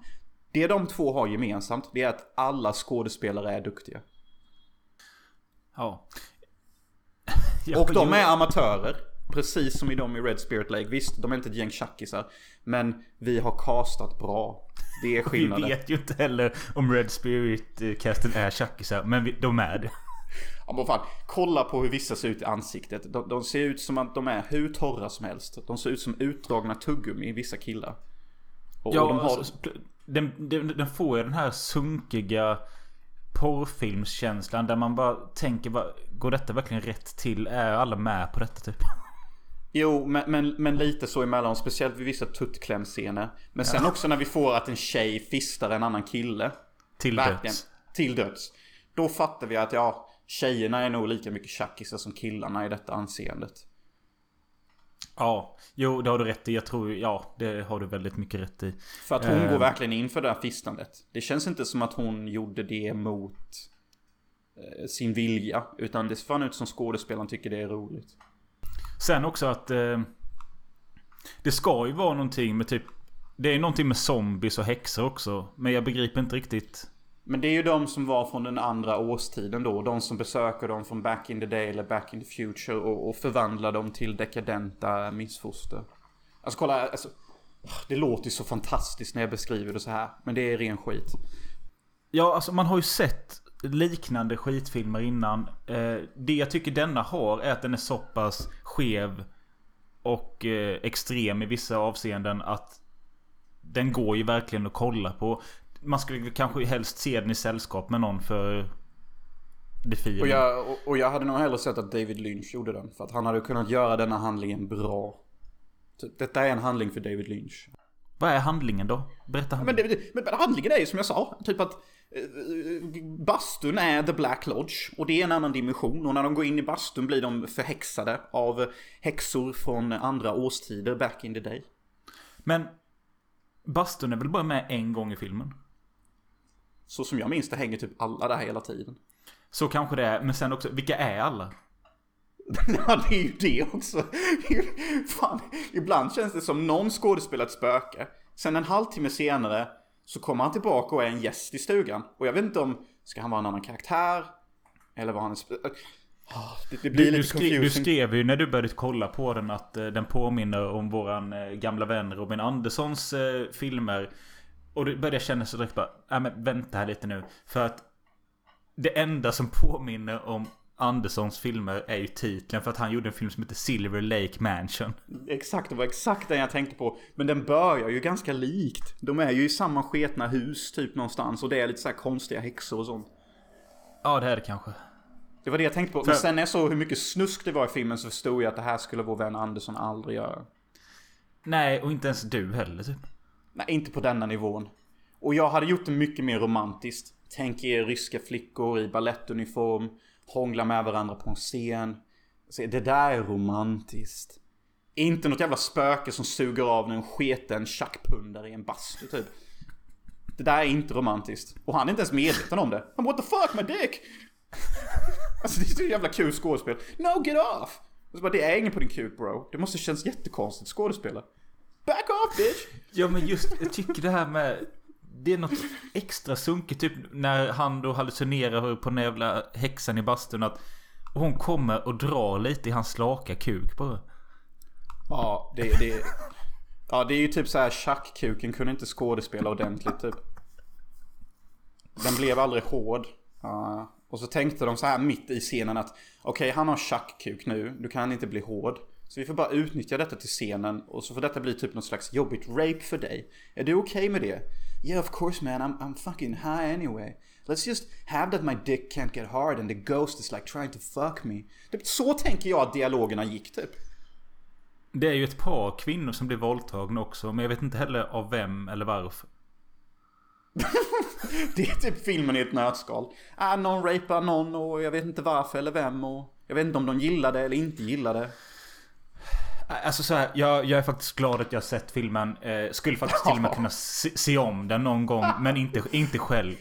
Det de två har gemensamt, det är att alla skådespelare är duktiga. Ja. <laughs> Och de är amatörer. Precis som i de i Red Spirit Lake. Visst, de är inte ett gäng tjackisar. Men vi har castat bra. Det är <laughs> Vi skillnaden. vet ju inte heller om Red Spirit-casten är tjackisar Men vi, de är det Ja, men fan, kolla på hur vissa ser ut i ansiktet. De, de ser ut som att de är hur torra som helst. De ser ut som utdragna tuggummi, vissa killar. Och, Ja, och de har... alltså, den, den, den får ju den här sunkiga porrfilmskänslan där man bara tänker bara, Går detta verkligen rätt till? Är alla med på detta typ? Jo, men, men, men lite så emellan. Speciellt vid vissa tuttklämscener. Men sen också när vi får att en tjej fistar en annan kille. Till Verkligen. döds. Till döds. Då fattar vi att ja, tjejerna är nog lika mycket tjackisar som killarna i detta anseendet. Ja, jo det har du rätt i. Jag tror, ja det har du väldigt mycket rätt i. För att hon Eh. går verkligen in för det här fistandet. Det känns inte som att hon gjorde det mot eh, sin vilja. Utan det ser fan ut som skådespelaren tycker det är roligt. Sen också att eh, Det ska ju vara någonting med typ Det är någonting med zombies och häxor också. Men jag begriper inte riktigt. Men det är ju de som var från den andra årstiden då. De som besöker dem från back in the day eller back in the future och, och förvandlar dem till dekadenta missfoster. Alltså kolla, alltså, det låter ju så fantastiskt när jag beskriver det så här. Men det är ren skit. Ja, alltså man har ju sett liknande skitfilmer innan. Eh, det jag tycker denna har är att den är så pass skev och eh, extrem i vissa avseenden att den går ju verkligen att kolla på. Man skulle kanske helst se den i sällskap med någon för det fina. Och jag, och, och jag hade nog hellre sett att David Lynch gjorde den. För att han hade kunnat göra denna handlingen bra. Detta är en handling för David Lynch. Vad är handlingen då? Berätta Men, handlingen. det, men handlingen är ju som jag sa. Typ att bastun är The Black Lodge. Och det är en annan dimension. Och när de går in i bastun blir de förhäxade av häxor från andra årstider back in the day. Men bastun är väl bara med en gång i filmen? Så som jag minns det hänger typ alla där hela tiden. Så kanske det är. Men sen också, vilka är alla? <laughs> ja, det är ju det också. <laughs> Fan, ibland känns det som någon skådespelar ett spöke. Sen en halvtimme senare så kommer han tillbaka och är en gäst i stugan. Och jag vet inte om, ska han vara en annan karaktär? Eller var han en Ah, det, det blir Du, lite du, skrev, du skrev ju när du började kolla på den att eh, den påminner om våran eh, gamla vän Robin Anderssons eh, filmer. Och det började jag känna så direkt bara, nej men vänta här lite nu. För att det enda som påminner om Anderssons filmer är ju titeln. För att han gjorde en film som heter Silver Lake Mansion. Exakt, det var exakt den jag tänkte på. Men den börjar ju ganska likt. De är ju i samma sketna hus typ någonstans. Och det är lite så här konstiga häxor och sånt. Ja det är det kanske. Det var det jag tänkte på. Men sen när jag såg hur mycket snusk det var i filmen så förstod jag att det här skulle vår vän Andersson aldrig göra. Nej och inte ens du heller typ. Nej, inte på denna nivån. Och jag hade gjort det mycket mer romantiskt. Tänk er ryska flickor i ballettuniform. Hångla med varandra på en scen. Så det där är romantiskt. Inte något jävla spöke som suger av en sketen tjackpundare i en bastu typ. Det där är inte romantiskt. Och han är inte ens medveten om det. Han what the fuck my dick! Alltså det är så jävla kul skådespel. No get off! Och så bara, det är ingen på din kuk bro. Det måste kännas jättekonstigt skådespela. Back off bitch! Ja men just, jag tycker det här med det är något extra sunkigt typ när han då hallucinerar på den jävla häxan i bastun att Hon kommer och drar lite i hans slaka kuk bara Ja, det, det, ja, det är ju typ så här tjackkuken kunde inte skådespela ordentligt typ. Den blev aldrig hård. Ja, och så tänkte de så här mitt i scenen att okej, han har tjackkuk nu, du kan inte bli hård. Så vi får bara utnyttja detta till scenen och så får detta bli typ något slags jobbigt rape för dig. Är du okej med det? Yeah of course man, I'm, I'm fucking high anyway. Let's just have that my dick can't get hard and the ghost is like trying to fuck me. Det, så tänker jag att dialogerna gick typ. Det är ju ett par kvinnor som blir våldtagna också men jag vet inte heller av vem eller varför <laughs> Det är typ filmen i ett nötskal. Ah, någon rapar någon och jag vet inte varför eller vem och jag vet inte om de gillar det eller inte gillar det. Alltså så här, jag, jag är faktiskt glad att jag har sett filmen eh, Skulle faktiskt till och med kunna se, se om den någon gång Men inte, inte själv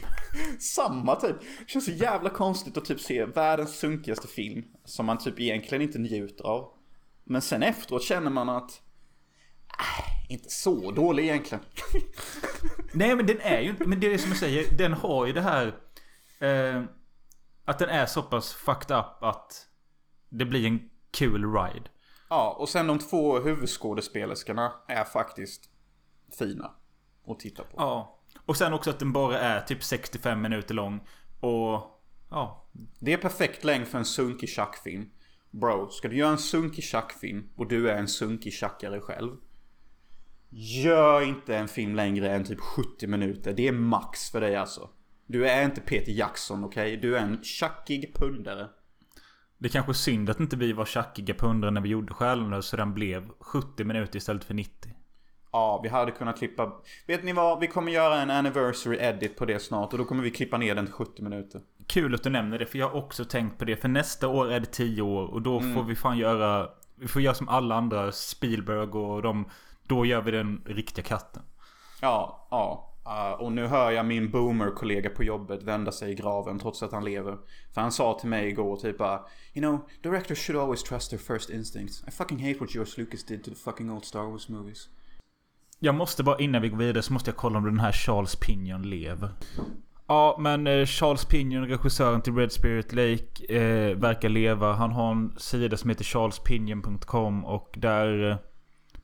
Samma typ. Det känns så jävla konstigt att typ se världens sunkigaste film. Som man typ egentligen inte njuter av. Men sen efteråt känner man att... Äh, inte så dålig egentligen. <laughs> Nej men den är ju inte, men det är det som jag säger, den har ju det här eh, Att den är så pass fucked up att Det blir en kul ride Ja, och sen de två huvudskådespelerskorna är faktiskt fina. Att titta på. Ja Och sen också att den bara är typ 65 minuter lång Och Ja Det är perfekt längd för en sunkig tjackfilm. Bro, ska du göra en sunkig tjackfilm och du är en sunkig tjackare själv. Gör inte en film längre än typ 70 minuter. Det är max för dig alltså. Du är inte Peter Jackson, okej? Du är en tjackig pundare. Det är kanske synd att inte vi var tjackiga pundare när vi gjorde Själalös så den blev 70 minuter istället för 90 Ja, vi hade kunnat klippa... Vet ni vad? Vi kommer göra en anniversary edit på det snart och då kommer vi klippa ner den till 70 minuter. Kul att du nämner det för jag har också tänkt på det För nästa år är det 10 år och då får vi fan göra Vi får göra som alla andra Spielberg och de Då gör vi den riktiga katten Ja, ja. Uh, och nu hör jag min boomer-kollega på jobbet vända sig i graven trots att han lever. För han sa till mig igår typ bara You know, directors should always trust their first instincts. I fucking hate what George Lucas did to the fucking old Star Wars movies. Jag måste bara innan vi går vidare så måste jag kolla om den här Charles Pinion lever Ja men eh, Charles Pinion, regissören till Red Spirit Lake eh, Verkar leva. Han har en sida som heter charlespinion.com och där eh,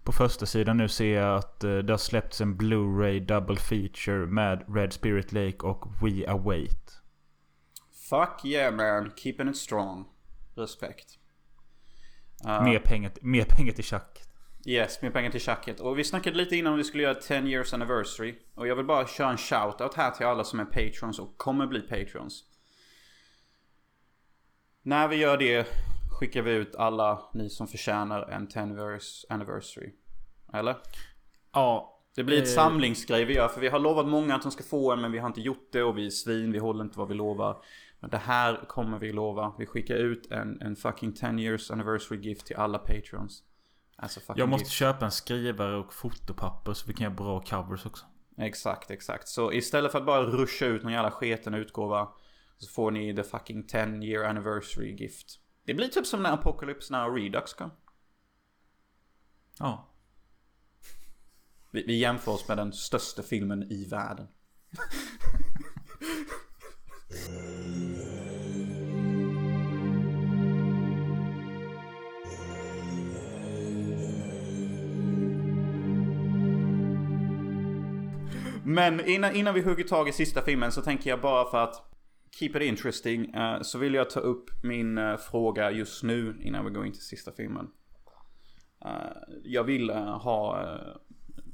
på första sidan nu ser jag att eh, det har släppts en Blu-ray double feature med Red Spirit Lake och We Await Fuck yeah man, keeping it strong. Respekt. Uh, mer, pengar, mer pengar till Chuck Yes, mer pengar till tjacket. Och vi snackade lite innan om vi skulle göra 10 years anniversary. Och jag vill bara köra en shoutout här till alla som är patrons och kommer bli patrons. När vi gör det skickar vi ut alla ni som förtjänar en 10 years anniversary. Eller? Ja Det blir ett Eh. samlingsgrej vi gör. För vi har lovat många att de ska få en men vi har inte gjort det. Och vi är svin, vi håller inte vad vi lovar. Men det här kommer vi lova. Vi skickar ut en, en fucking 10 years anniversary gift till alla patrons. Alltså Jag måste gift. köpa en skrivare och fotopapper så vi kan göra bra covers också Exakt, exakt. Så istället för att bara ruscha ut någon jävla sketen utgåva. Så får ni the fucking 10 year anniversary gift. Det blir typ som när Apocalypse Now Redux kom. Ja. Vi, vi jämför oss med den största filmen i världen. Men innan, innan vi hugger tag i sista filmen så tänker jag bara för att keep it interesting eh, så vill jag ta upp min eh, fråga just nu innan vi går in till sista filmen. Eh, jag vill ha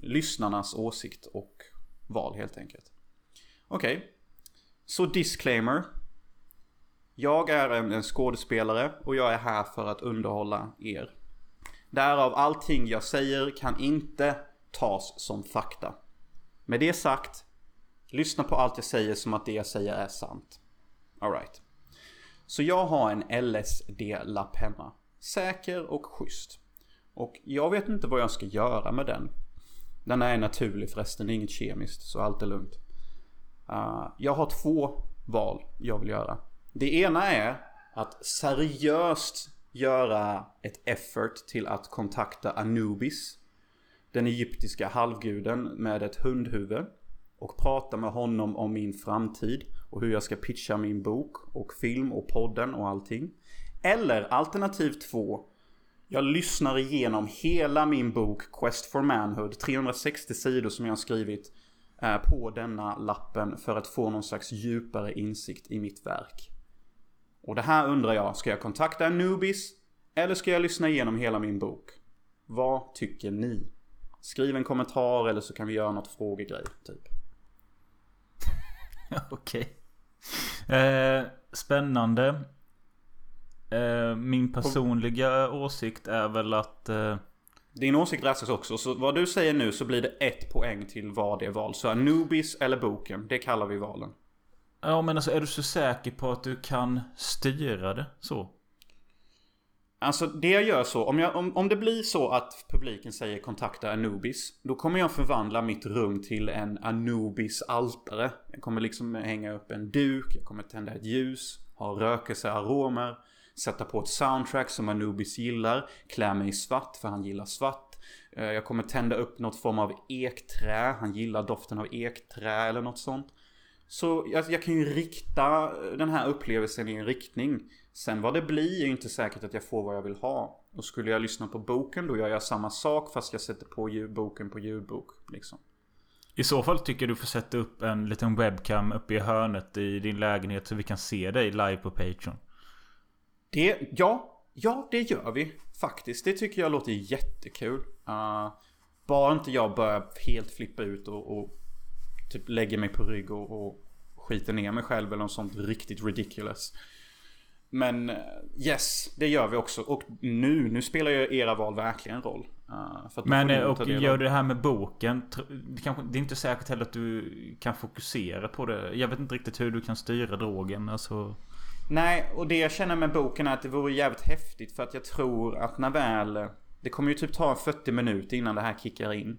lyssnarnas åsikt och val helt enkelt. Okej. Så disclaimer. Jag är en, en skådespelare och jag är här för att underhålla er. Därav allting jag säger kan inte tas som fakta. Med det sagt, lyssna på allt jag säger som att det jag säger är sant. Alright. Så jag har en LSD-lapp hemma. Säker och schysst. Och jag vet inte vad jag ska göra med den. Den är naturlig förresten, det är inget kemiskt, så allt är lugnt. Uh, jag har två val jag vill göra. Det ena är att seriöst göra ett effort till att kontakta Anubis. Den egyptiska halvguden med ett hundhuvud. Och prata med honom om min framtid. Och hur jag ska pitcha min bok och film och podden och allting. Eller alternativ två. Jag lyssnar igenom hela min bok Quest for Manhood. 360 sidor som jag har skrivit eh, på denna lappen för att få någon slags djupare insikt i mitt verk. Och det här undrar jag, ska jag kontakta en nubis? Eller ska jag lyssna igenom hela min bok? Vad tycker ni? Skriv en kommentar eller så kan vi göra något frågegrej, typ. <laughs> Okej. Eh, spännande. Eh, min personliga åsikt är väl att... Eh, Din åsikt rättas också, så vad du säger nu så blir det ett poäng till vad det är val. Så Anubis eller boken, det kallar vi valen. ja men alltså är du så säker på att du kan styra det så? Alltså det jag gör så, om, jag, om, om det blir så att publiken säger kontakta Anubis. Då kommer jag förvandla mitt rum till en Anubis altare. Jag kommer liksom hänga upp en duk, jag kommer tända ett ljus, ha rökelsearomer. Sätta på ett soundtrack som Anubis gillar. Klä mig i svart för han gillar svart. Eh, jag kommer tända upp något form av ekträ. Han gillar doften av ekträ eller något sånt. Så jag, jag kan ju rikta eh, den här upplevelsen i en riktning. Sen vad det blir är ju inte säkert att jag får vad jag vill ha. Och skulle jag lyssna på boken då gör jag samma sak fast jag sätter på ljudboken på ljudbok. Liksom. I så fall tycker jag du får sätta upp en liten webcam uppe i hörnet i din lägenhet så vi kan se dig live på Patreon. Det, ja, ja det gör vi faktiskt. Det tycker jag låter jättekul. Uh, bara inte jag börjar helt flippa ut och, och typ lägger mig på rygg och, och skiter ner mig själv eller något sånt riktigt ridiculous. Men eh, yes, det gör vi också. Och nu, nu spelar ju era val verkligen roll. Uh, Men eh, och gör du det här med boken. Det, kanske, det är inte säkert heller att du kan fokusera på det. Jag vet inte riktigt hur du kan styra drogen. Alltså... Nej, och det jag känner med boken är att det vore jävligt häftigt för att jag tror att när väl... Det kommer ju typ ta 40 minuter innan det här kickar in.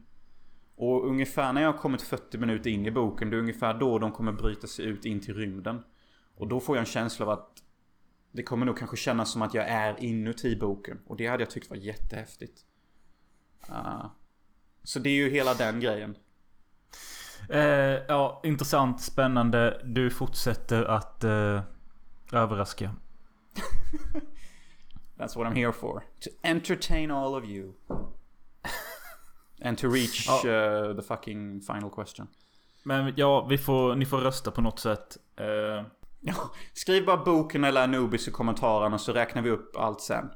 Och ungefär när jag har kommit 40 minuter in i boken, det är ungefär då de kommer bryta sig ut in till rymden. Och då får jag en känsla av att det kommer nog kanske kännas som att jag är inuti boken. Och det hade jag tyckt var jättehäftigt. Uh, så det är ju hela den grejen. Eh, ja, intressant, spännande. Du fortsätter att eh, överraska. <laughs> That's what I'm here for. To entertain all of you. And to reach Ja. uh, the fucking final question. Men ja, vi får, ni får rösta på något sätt. Ja, <laughs> skriv bara boken eller Anubis i kommentarerna så räknar vi upp allt sen.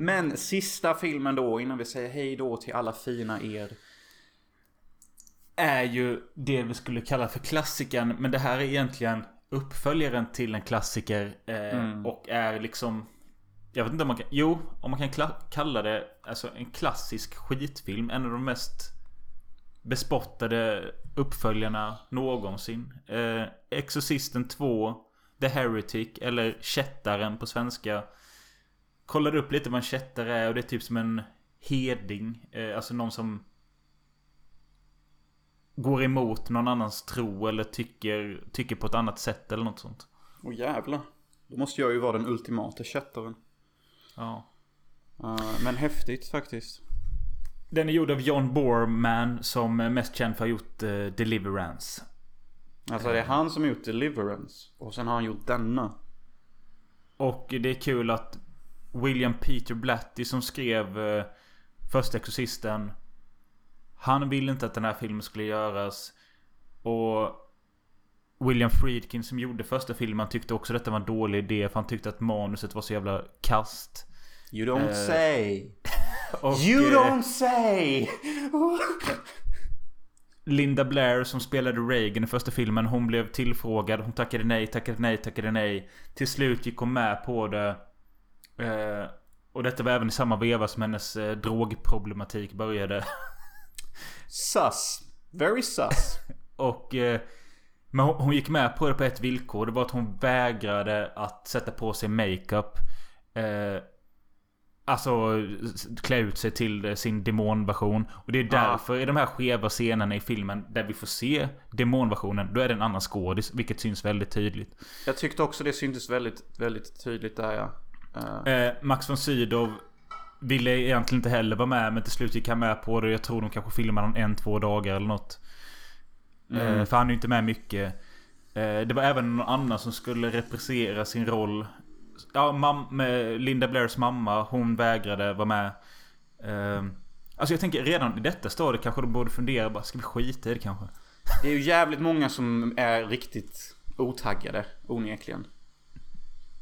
Men sista filmen då, innan vi säger hej då till alla fina er. är ju det vi skulle kalla för klassikern. Men det här är egentligen uppföljaren till en klassiker. Eh, Och är liksom... Jag vet inte om man kan... Jo, om man kan kalla det alltså en klassisk skitfilm. En av de mest bespottade uppföljarna någonsin. Eh, Exorcisten 2. The Heretic. Eller Kättaren på svenska. Kollade upp lite vad en kättare är och det är typ som en heding. Eh, alltså någon som går emot någon annans tro eller tycker, tycker på ett annat sätt eller något sånt. Åh jävlar. Då måste jag ju vara den ultimata kättaren. Ja. Uh, men häftigt faktiskt. Den är gjord av John Borman som är mest känd för att ha gjort uh, Deliverance. Alltså det är han som har gjort Deliverance. Och sen har han gjort denna. Och det är kul att William Peter Blatty som skrev uh, Första Exorcisten. Han ville inte att den här filmen skulle göras. Och William Friedkin som gjorde första filmen tyckte också detta var en dålig idé. För han tyckte att manuset var så jävla kast. You don't Eh, say. <laughs> Och, You eh, don't say. <laughs> Linda Blair som spelade Reagan i första filmen. Hon blev tillfrågad. Hon tackade nej, tackade nej, tackade nej. Till slut gick hon med på det. Eh, och detta var även i samma veva som hennes eh, drogproblematik började. <laughs> sus. Very sus. <laughs> Och... Eh, men hon, hon gick med på det på ett villkor. Det var att hon vägrade att sätta på sig makeup. Eh, alltså klä ut sig till eh, sin demonversion. Och det är Ah. därför i de här skeva scenerna i filmen där vi får se demonversionen. Då är det en annan skådis. Vilket syns väldigt tydligt. Jag tyckte också det syntes väldigt, väldigt tydligt där ja. Eh, Eh, Max von Sydow ville egentligen inte heller vara med. Men till slut gick han med på det. Jag tror de kanske filmade honom en, två dagar eller något. Eh, för han är ju inte med mycket. Eh, det var även någon annan som skulle reprisera sin roll. Ja, mam- Linda Blairs mamma. Hon vägrade vara med. Alltså jag tänker redan i detta stadiet kanske de borde fundera bara, ska vi skita i det kanske? Det är ju jävligt många som är riktigt otaggade, onekligen.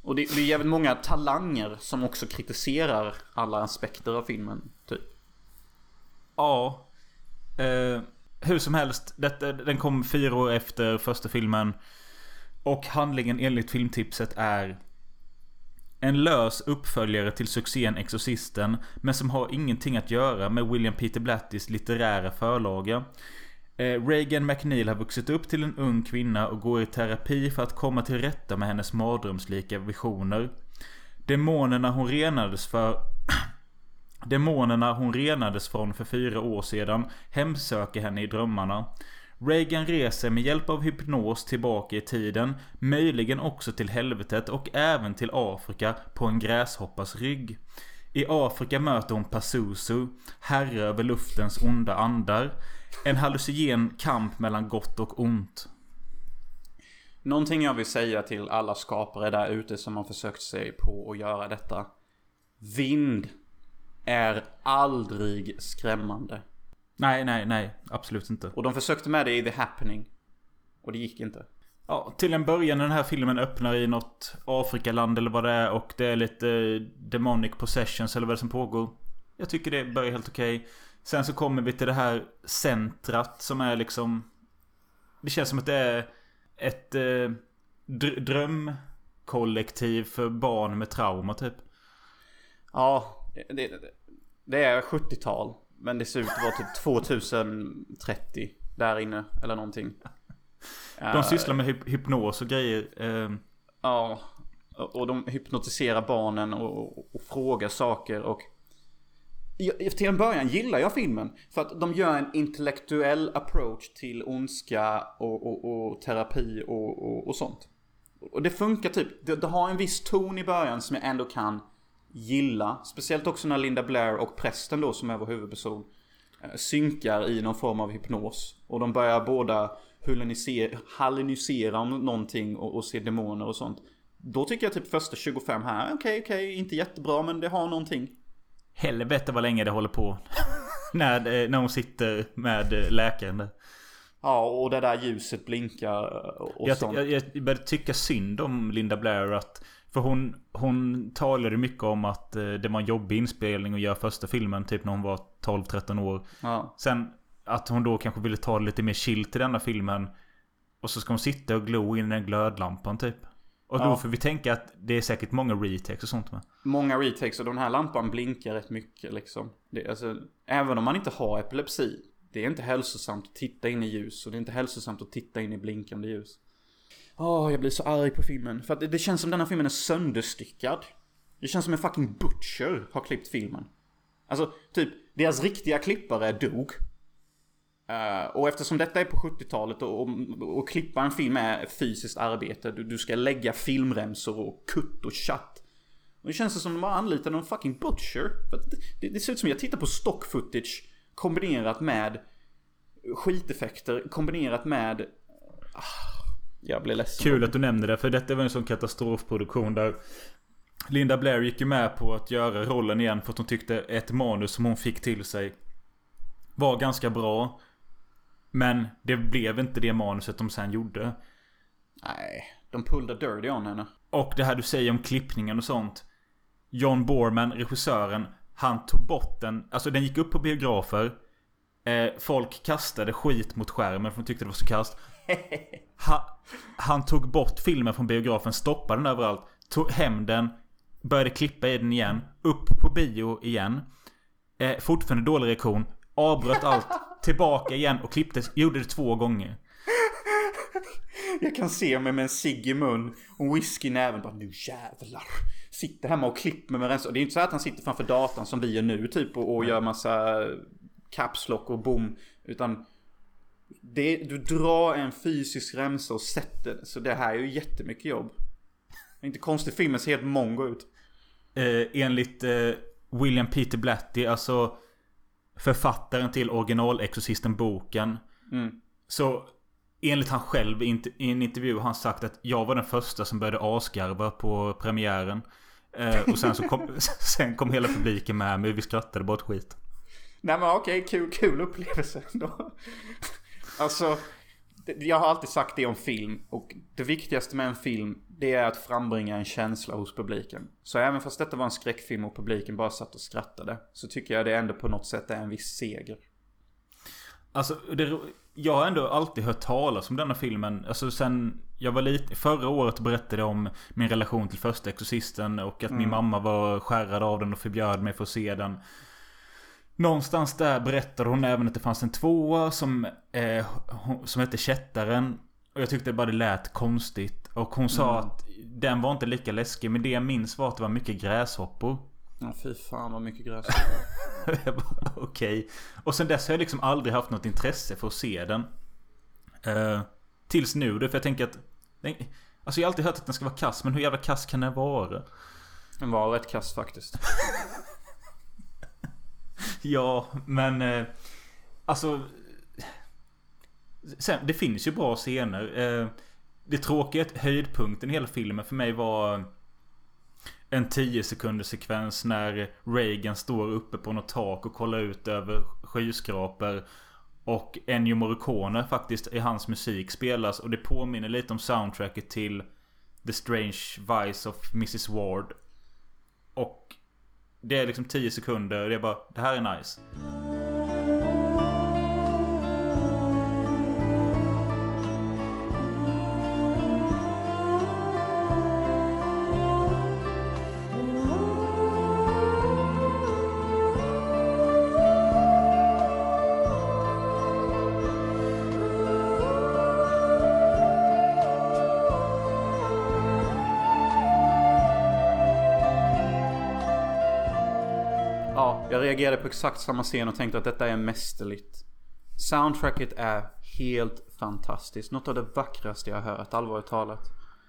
Och det, det är jävligt många talanger som också kritiserar alla aspekter av filmen, typ. Ja. Eh, hur som helst. Detta, den kom fyra år efter första filmen. Och handlingen enligt filmtipset är en lös uppföljare till succén Exorcisten. Men som har ingenting att göra med William Peter Blattys litterära förlaga. Eh, Reagan McNeil har vuxit upp till en ung kvinna och går i terapi för att komma till rätta med hennes mardrömslika visioner. Demonerna hon renades för <clears throat> Demonerna hon renades från för fyra år sedan hemsöker henne i drömmarna. Reagan reser med hjälp av hypnos tillbaka i tiden, möjligen också till helvetet och även till Afrika på en gräshoppas rygg. I Afrika möter hon Pazuzu, herre över luftens onda andar. En hallucinogen kamp mellan gott och ont. Någonting jag vill säga till alla skapare där ute som har försökt sig på att göra detta. Vind är aldrig skrämmande. Nej, nej, nej. Absolut inte. Och de försökte med det i The Happening. Och det gick inte. Ja, till en början när den här filmen öppnar i något Afrikaland eller vad det är och det är lite eh, demonic possessions eller vad det är som pågår. Jag tycker det börjar helt okej. Sen så kommer vi till det här centrat som är liksom... Det känns som att det är ett eh, dr- drömkollektiv för barn med trauma typ. Ja, det, det, det är 70-tal. Men det ser ut att vara typ 2030. Där inne, eller någonting. <laughs> De sysslar med hyp- hypnos och grejer. Eh, Ja, och och de hypnotiserar barnen och, och, och frågar saker och... Jag, till en början gillar jag filmen. För att de gör en intellektuell approach till ondska och, och, och terapi och, och, och sånt. Och det funkar typ. Det, det har en viss ton i början som jag ändå kan gilla. Speciellt också när Linda Blair och prästen då som är vår huvudperson eh, synkar i någon form av hypnos. Och de börjar båda hallunisera, om någonting och, och se demoner och sånt. Då tycker jag typ första 25 här, okej okej, inte jättebra men det har någonting helvete vad länge det håller på. när, eh, när hon sitter med eh, läkaren där. Ja, och det där ljuset blinkar och, och Jag, sånt. jag, jag började tycka synd om Linda Blair att För hon, hon talade mycket om att eh, det var en jobbig inspelning att göra första filmen typ när hon var 12-13 år. Ja. Sen att hon då kanske ville ta det lite mer chill till denna filmen. Och så ska hon sitta och glo in i den glödlampan typ. Och då Ja. får vi tänka att det är säkert många retakes och sånt med. Många retakes och den här lampan blinkar rätt mycket liksom. Det, alltså, även om man inte har epilepsi. Det är inte hälsosamt att titta in i ljus och det är inte hälsosamt att titta in i blinkande ljus. Åh, jag blir så arg på filmen. För att det, det känns som den här filmen är sönderstyckad. Det känns som en fucking butcher har klippt filmen. Alltså, typ, deras riktiga klippare dog. Uh, och eftersom detta är på 70-talet och, och, och, klippa en film är fysiskt arbete. Du, du ska lägga filmremsor och kutt och chatt. Och det känns som att de har anlitat någon fucking butcher. För det, det, det ser ut som att jag tittar på stock footage kombinerat med skiteffekter kombinerat med... Ah, jag blir ledsen. Kul att du nämner det, för detta var en sån katastrofproduktion där Linda Blair gick ju med på att göra rollen igen för att hon tyckte ett manus som hon fick till sig var ganska bra. Men det blev inte det manuset de sen gjorde. Nej, de pullade dirty on henne. Och det här du säger om klippningen och sånt. John Borman, regissören, han tog bort den. Alltså den gick upp på biografer. Eh, folk kastade skit mot skärmen för de tyckte det var så kast. <laughs> Ha, han tog bort filmen från biografen, stoppade den överallt. Tog hem den. Började klippa i den igen. Upp på bio igen. Eh, fortfarande dålig reaktion. Avbröt allt. Tillbaka igen och klippte. Gjorde det två gånger. Jag kan se mig med en cigg i mun och en whisky i näven. Bara nu jävlar. Sitter hemma och klipper med rensor. Det är inte så att han sitter framför datorn som vi gör nu typ och, och gör massa kapslock och bom. Utan det, du drar en fysisk remsa och sätter Så det här är ju jättemycket jobb. Det är inte konstigt filmen ser helt mongo ut. Eh, enligt eh, William Peter Blatty, alltså författaren till original boken mm. Så enligt han själv i en intervju har han sagt att jag var den första som började asgarva på premiären. Eh, och sen så kom, <laughs> <laughs> sen kom hela publiken med mig. Vi skrattade bara åt skit. Nej men okej, kul, kul upplevelse ändå. alltså, jag har alltid sagt det om film. Och det viktigaste med en film, det är att frambringa en känsla hos publiken. Så även fast detta var en skräckfilm och publiken bara satt och skrattade. Så tycker jag det ändå på något sätt är en viss seger. Alltså, det, jag har ändå alltid hört talas om denna filmen. Alltså sen jag var lite... Förra året berättade jag om min relation till första Exorcisten. Och att mm. min mamma var skärrad av den och förbjöd mig för att se den. Någonstans där berättade hon även att det fanns en tvåa som, eh, som hette Kättaren. Och jag tyckte bara det lät konstigt. Och hon sa mm. att den var inte lika läskig. Men det jag minns var att det var mycket gräshoppor. Ja fy fan vad mycket gräshoppor. <laughs> Okej. Okay. Och sen dess har jag liksom aldrig haft något intresse för att se den. Uh, tills nu då, för jag tänker att... Alltså jag har alltid hört att den ska vara kass, men hur jävla kass kan den vara? Den var rätt kass faktiskt. <laughs> ja, men... Eh, alltså... Sen, det finns ju bra scener. Eh, det tråkiga höjdpunkten i hela filmen för mig var en 10 sekunders sekvens när Reagan står uppe på något tak och kollar ut över skyskrapor. Och Ennio Morricone faktiskt i hans musik spelas och det påminner lite om soundtracket till The Strange Vice of Mrs Ward. Och det är liksom 10 sekunder och det är bara, det här är nice. Reagerade på exakt samma scen och tänkte att detta är mästerligt. Soundtracket är helt fantastiskt. Något av det vackraste jag har hört, allvarligt talat.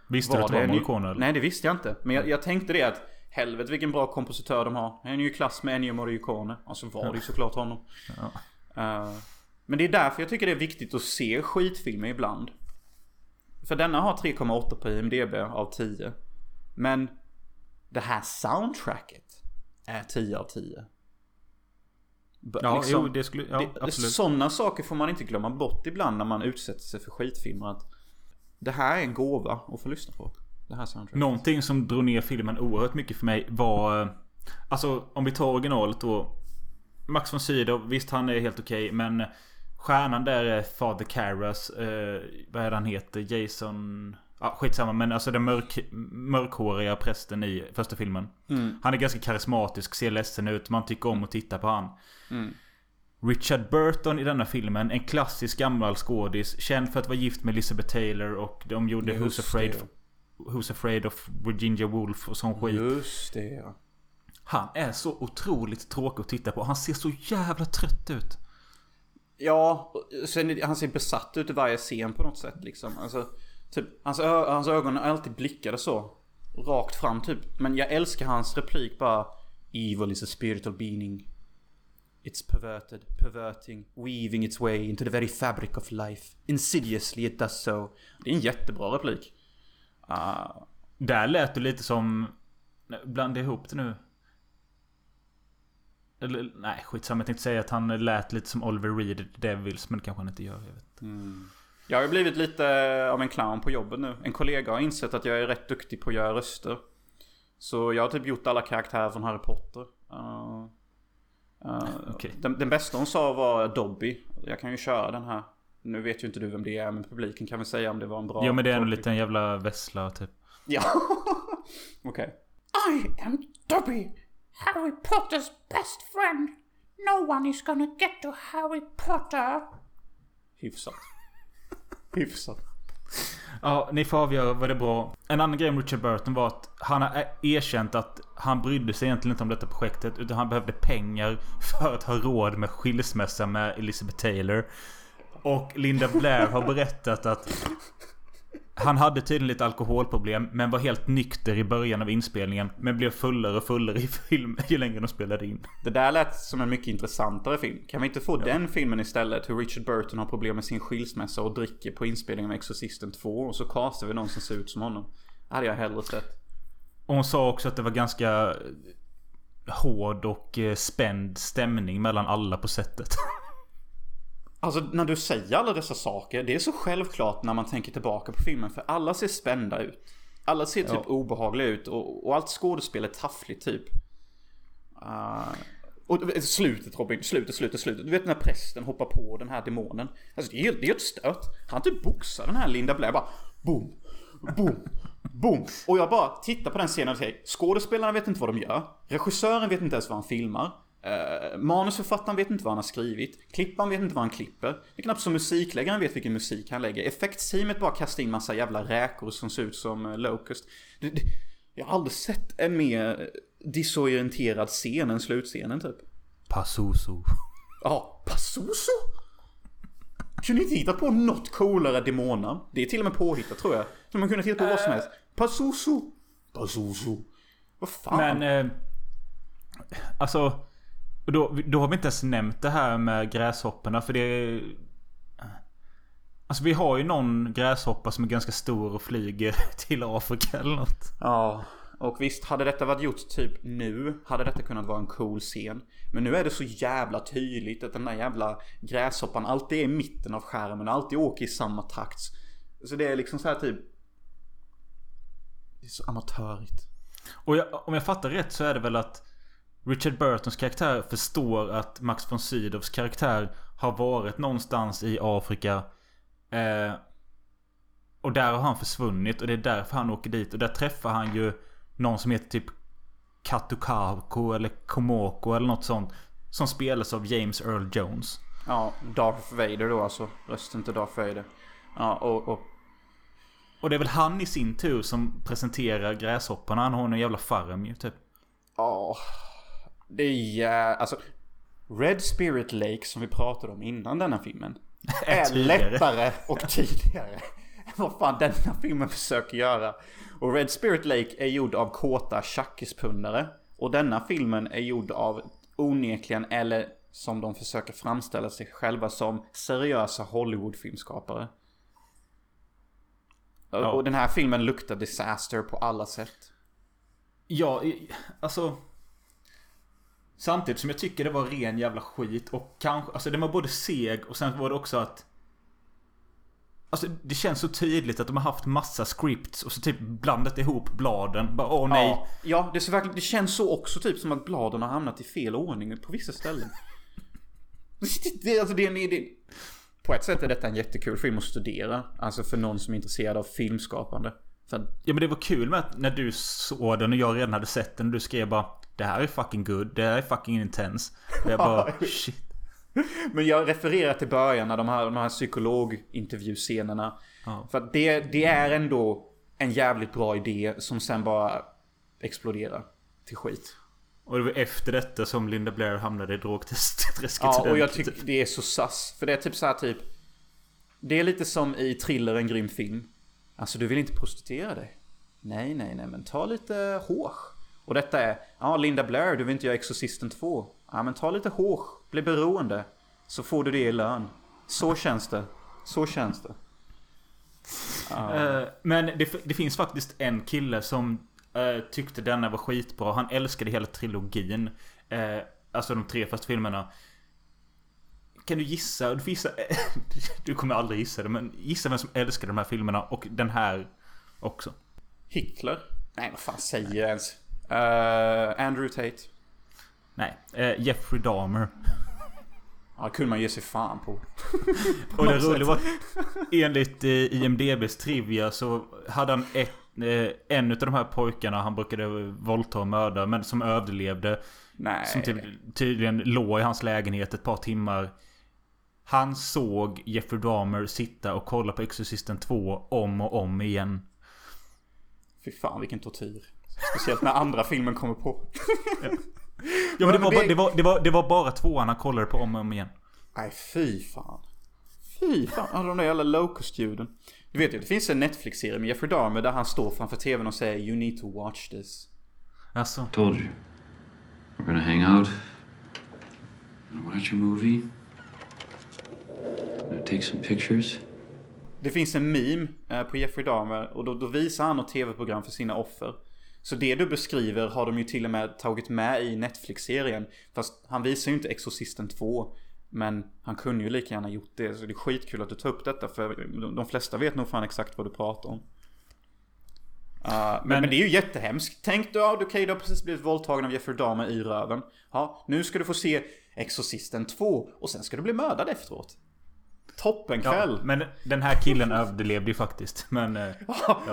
Visste du att det var Morricone Nej det visste jag inte. Men jag, jag tänkte det att Helvete vilken bra kompositör de har. Han är ju i klass med Ennio Morricone. Och så var det ju såklart honom. Ja. Uh, men det är därför jag tycker det är viktigt att se skitfilmer ibland. För denna har 3,8 på IMDB av 10. Men det här soundtracket är 10 av 10. Ja, liksom, jo, det skulle... Ja, det, absolut. Sådana saker får man inte glömma bort ibland när man utsätter sig för skitfilmer. Att det här är en gåva att få lyssna på. Det här soundtracket. Någonting som drog ner filmen oerhört mycket för mig var... Eh, alltså om vi tar originalet då. Max von Sydow, visst han är helt okej okay, men Stjärnan där är Father Karras. Eh, vad är han heter? Jason... Ja, skitsamma men alltså den mörk, mörkhåriga prästen i första filmen. Mm. Han är ganska karismatisk, ser ledsen ut, man tycker om att titta på han. Mm. Richard Burton i denna filmen, en klassisk gammal skådis. Känd för att vara gift med Elizabeth Taylor och de gjorde Who's Afraid, Who's Afraid of Virginia Woolf och sån skit. Just det ja. Han är så otroligt tråkig att titta på. Han ser så jävla trött ut. Ja, sen, han ser besatt ut i varje scen på något sätt liksom. Alltså, typ, hans, ö- hans ögon är alltid blickade så. Rakt fram typ. Men jag älskar hans replik bara. Evil is a spiritual being. It's perverted, perverting, weaving its way into the very fabric of life. Insidiously it does so. Det är en jättebra replik. Ah, Där lät det lite som... Blanda ihop det nu. Eller, nej, skitsamma. Jag tänkte säga att han lät lite som Oliver Reed i Devils. Men det kanske han inte gör. Jag vet. Jag har ju blivit lite av en clown på jobbet nu. En kollega har insett att jag är rätt duktig på att göra röster. Så jag har typ gjort alla karaktärer från Harry Potter. Uh, uh, Okej. den, den bästa hon sa var Dobby. Jag kan ju köra den här. Nu vet ju inte du vem det är, men publiken kan väl säga om det var en bra... Jo men det är en liten jävla vessla typ. Ja. <laughs> Okej. I am Dobby, Harry Potter's best friend. No one is gonna get to Harry Potter. Hyfsat. Hyfsat. Ja, ni får avgöra vad det är bra. En annan grej med Richard Burton var att han har erkänt att han brydde sig egentligen inte om detta projektet. Utan han behövde pengar för att ha råd med skilsmässa med Elizabeth Taylor. Och Linda Blair har berättat att han hade tydligen lite alkoholproblem men var helt nykter i början av inspelningen. Men blev fullare och fullare i film <laughs> ju längre de spelade in. Det där lät som en mycket intressantare film. Kan vi inte få den filmen istället? Hur Richard Burton har problem med sin skilsmässa och dricker på inspelningen av Exorcisten 2. Och så castar vi någon som ser ut som honom. Det hade jag hellre sett. Och hon sa också att det var ganska hård och eh, spänd stämning mellan alla på sättet. <laughs> Alltså när du säger alla dessa saker, det är så självklart när man tänker tillbaka på filmen. För alla ser spända ut. Alla ser typ Ja. obehagliga ut och, och allt skådespel är taffligt typ. Uh, och slutet Robin, slutet, slutet, slutet. Du vet när prästen hoppar på den här demonen. Alltså det är är helt stört. Han typ boxar den här Linda Blair bara boom, boom, boom. Och jag bara tittar på den scenen och säger skådespelarna vet inte vad de gör. Regissören vet inte ens vad han filmar. Uh, manusförfattaren vet inte vad han har skrivit. Klipparen vet inte vad han klipper. Det är knappt som musikläggaren vet vilken musik han lägger. Effektsteamet bara kastar in massa jävla räkor som ser ut som uh, Locust. Det, det, jag har aldrig sett en mer disorienterad scen än slutscenen typ. Pazuzu. Ja, Pazuzu? Kunde inte hitta på något coolare demonnamn. Det är till och med påhittat tror jag. Så man kunde hitta på vad som helst. Pazuzu. Pazuzu. Vad fan? Men... Eh, alltså... Då, då har vi inte ens nämnt det här med gräshopporna för det... är- Alltså vi har ju någon gräshoppa som är ganska stor och flyger <laughs> till Afrika eller något. Ja, och visst hade detta varit gjort typ nu hade detta kunnat vara en cool scen. Men nu är det så jävla tydligt att den där jävla gräshoppan alltid är i mitten av skärmen och alltid åker i samma takt. Så det är liksom så här typ... Det är så amatörigt. Och jag, om jag fattar rätt så är det väl att Richard Burtons karaktär förstår att Max von Sydows karaktär har varit någonstans i Afrika. Eh, och där har han försvunnit och det är därför han åker dit. Och där träffar han ju någon som heter typ Katukako eller Komoko eller något sånt. Som spelas av James Earl Jones. Ja, Darth Vader då alltså. Rösten till Darth Vader. Ja, och, och Och det är väl han i sin tur som presenterar gräshopparna. Han har en jävla farm ju typ. Ja, det är. Alltså, Red Spirit Lake som vi pratade om innan denna filmen. <laughs> Är lättare och tydligare. <laughs> vad fan denna filmen försöker göra. Och Red Spirit Lake är gjord av kåta tjackispundare. Och denna filmen är gjord av onekligen, eller som de försöker framställa sig själva som, seriösa Hollywoodfilmskapare. Och- Ja. Och den här filmen luktar disaster på alla sätt. Ja, alltså... Samtidigt som jag tycker det var ren jävla skit och kanske... Alltså den var både seg och sen var det också att... Alltså det känns så tydligt att de har haft massa scripts och så typ blandat ihop bladen. Bara åh nej. Ja, ja det, verkligen, det känns så också typ som att bladen har hamnat i fel ordning på vissa ställen. <laughs> Det, alltså, det, är- det, det, på ett sätt är detta en jättekul film att studera. Alltså för någon som är intresserad av filmskapande. För Ja men det var kul med att när du såg den och jag redan hade sett den du skrev bara Det här är fucking good, det här är fucking intense. Och jag bara <laughs> shit. men jag refererar till början när de här, de här psykologintervjuscenerna. Ja. För att det, det är ändå en jävligt bra idé som sen bara exploderar till skit. Och det var efter detta som Linda Blair hamnade i drogträsket. Ja, <laughs> och jag tycker det är så sass. För det är typ så här typ... Det är lite som i Thriller, en grym film. Alltså du vill inte prostituera dig? Nej, nej, nej, men ta lite hårs. Och detta är, ja Linda Blair, du vill inte göra Exorcisten 2. Ja, men ta lite hårs, bli beroende. Så får du det i lön. Så känns det. Så känns det. Eh, men det, det finns faktiskt en kille som eh, tyckte denna var skitbra. Han älskade hela trilogin. Eh, alltså de tre första filmerna. Kan du gissa? Du, gissa <laughs> du kommer aldrig gissa det, men gissa vem som älskade de här filmerna och den här också. Hitler? Nej, vad fan säger jag ens? Eh, Andrew Tate? Nej, eh, Jeffrey Dahmer. Ja, det kunde man ge sig fan på. <laughs> Och det roliga var enligt eh, IMDBs trivia så hade han ett, eh, en av de här pojkarna han brukade våldta och mörda men som överlevde. Nej. Som ty tydligen låg i hans lägenhet ett par timmar. Han såg Jeffrey Dahmer sitta och kolla på Exorcisten 2 om och om igen. Fy fan vilken tortyr. Speciellt när andra filmen kommer på. Ja men det Men var, det- bara, det, var, det, var, det var bara tvåan han kollade på om och om igen. Nej, fy fan. Fy fan, alla de där jävla locust-ljuden. Du vet ju, det finns en Netflix-serie med Jeffrey Dahmer där han står framför tvn och säger You need to watch this. Alltså. Told you. We're gonna hang out. Gonna watch a movie. Gonna take some pictures. Det finns en meme eh, på Jeffrey Dahmer och då, då visar han något tv-program för sina offer. Så det du beskriver har de ju till och med tagit med i Netflix-serien. Fast han visar ju inte Exorcisten 2. Men han kunde ju lika gärna gjort det. Så det är skitkul att du tar upp detta för de, flesta vet nog fan exakt vad du pratar om. Uh, men, Men- men det är ju jättehemskt. Tänk då, du okej du har precis blivit våldtagen av Jeffrey Dahmer i röven. Ja, nu ska du få se Exorcisten 2 och sen ska du bli mördad efteråt. Toppenkväll! Ja, men den här killen <laughs> överlevde ju faktiskt. Men... eh,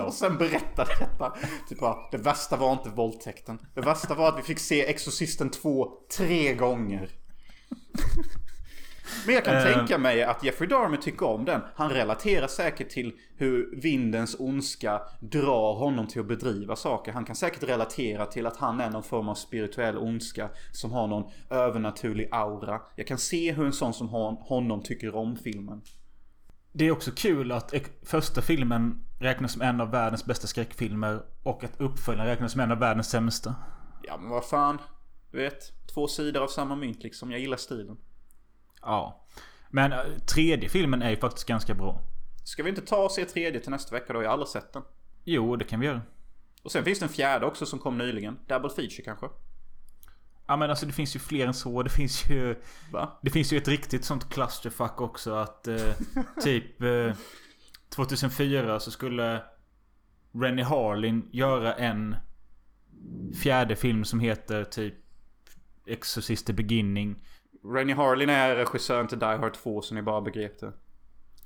Och sen berättade detta. Typ bara, det värsta var inte våldtäkten. Det värsta var att vi fick se Exorcisten 2 tre gånger. Men jag kan Eh. tänka mig att Jeffrey Dahmer tycker om den. Han relaterar säkert till hur vindens ondska drar honom till att bedriva saker. Han kan säkert relatera till att han är någon form av spirituell ondska som har någon övernaturlig aura. Jag kan se hur en sån som hon- honom tycker om filmen. Det är också kul att första filmen räknas som en av världens bästa skräckfilmer och att uppföljaren räknas som en av världens sämsta. Ja men vad fan. Du vet, två sidor av samma mynt liksom. Jag gillar stilen. Ja. Men eh, tredje filmen är ju faktiskt ganska bra. Ska vi inte ta och se tredje till nästa vecka då? Jag har aldrig sett den. Jo, det kan vi göra. Och sen finns det en fjärde också som kom nyligen. Double feature kanske? Ja men alltså det finns ju fler än så. Det finns ju... Va? Det finns ju ett riktigt sånt clusterfuck också att eh, <laughs> typ eh, 2004 så skulle Rennie Harlin göra en fjärde film som heter typ Exorcist the Beginning. Rennie Harlin är regissören till Die Hard 2 så ni bara begrep det.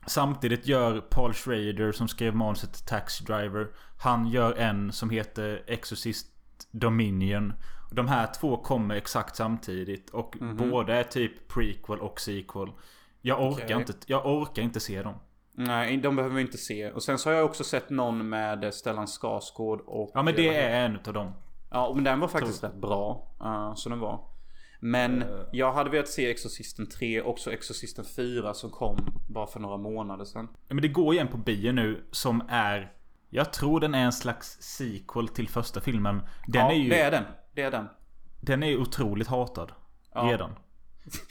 Samtidigt gör Paul Schrader som skrev manuset till Taxi Driver. Han gör en som heter Exorcist Dominion. De här två kommer exakt samtidigt och båda är typ prequel och sequel. Jag orkar, Okej. inte, jag orkar inte se dem. Nej, de behöver vi inte se. Och sen så har jag också sett någon med Stellan Skarsgård och... Ja men det är en utav dem. Ja, men den var faktiskt rätt bra. Uh, så den var. Men jag hade velat se Exorcisten 3, också Exorcisten 4 som kom bara för några månader sedan. Men det går igen på bio nu som är... Jag tror den är en slags sequel till första filmen. Den ja, är ju... det är den. Det är den. Den är otroligt hatad. Ja. Redan.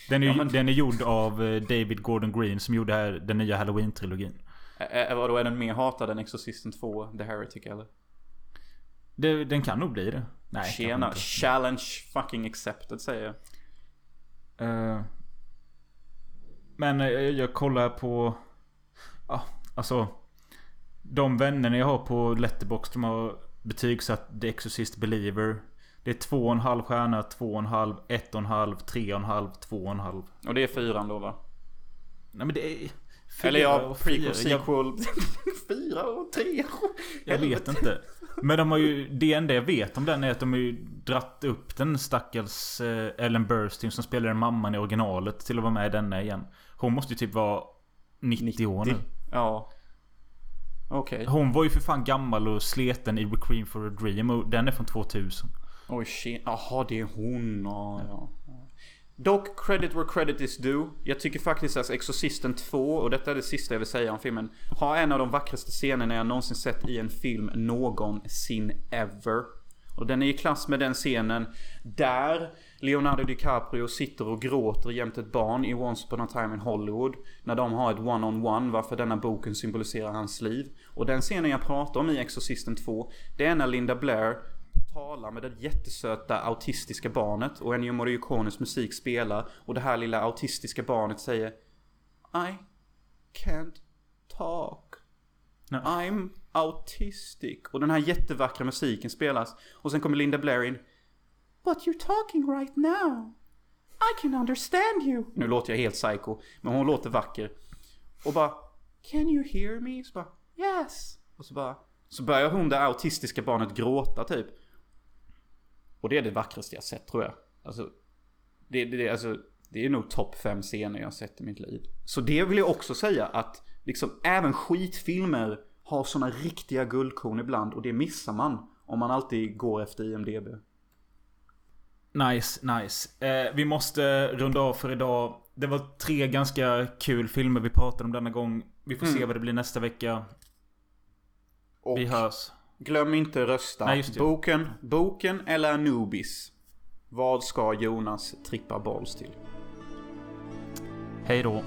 Den är, <laughs> Ja, men- den är gjord av eh, David Gordon Green som gjorde här, den nya Halloween-trilogin. Är, vadå, är den mer hatad än Exorcisten 2, The Heretic eller? Det, den kan nog bli det. Nej, Tjena, challenge fucking accepted säger jag. Eh, men eh, jag kollar på... Ja, alltså... De vännerna jag har på Letterboxd de har betygsatt The Exorcist Believer. Det är två och en halv stjärna, två och en halv, ett och en halv, tre och en halv, två och en halv. Och det är fyran då va? Nej men det är... fyra Eller ja, prequel, sequel. <laughs> fyra och tre. jag vet inte. Men de har ju... Det enda jag vet om den är att de har ju dratt upp den stackars eh, Ellen Burstyn som spelade mamman i originalet till att vara med i denna igen. Hon måste ju typ vara 90, år nu. Ja. Okej. Hon var ju för fan gammal och sleten i Requiem for a Dream och den är från 2000. Oj, shit. Jaha, det är hon. Ja, ja. Dock, credit where credit is due. Jag tycker faktiskt att Exorcisten 2, och detta är det sista jag vill säga om filmen, har en av de vackraste scenerna jag någonsin sett i en film någonsin ever. Och den är i klass med den scenen där Leonardo DiCaprio sitter och gråter jämte ett barn i Once upon a time in Hollywood. När de har ett one-on-one varför denna boken symboliserar hans liv. Och den scenen jag pratar om i Exorcisten 2, det är när Linda Blair talar med det jättesöta autistiska barnet och Ennio Morricones musik spelar och det här lilla autistiska barnet säger I can't talk. No. I'm autistic. Och den här jättevackra musiken spelas. Och sen kommer Linda Blair in. But you're talking right now. I can understand you. Nu låter jag helt psycho. Men hon låter vacker. Och bara. Can you hear me? Så bara. Yes. Och så bara. Så börjar hon det autistiska barnet gråta typ. Och det är det vackraste jag sett tror jag. Alltså. Det, det, alltså, det är nog topp fem scener jag sett i mitt liv. Så det vill jag också säga att liksom även skitfilmer har såna riktiga guldkorn ibland och det missar man om man alltid går efter IMDB. Nice, nice. Eh, vi måste runda av för idag. Det var tre ganska kul filmer vi pratade om denna gång. Vi får se Mm. vad det blir nästa vecka. Och Vi hörs. Glöm inte rösta. Nej, boken, boken eller Anubis? Vad ska Jonas trippa balls till? Hej då.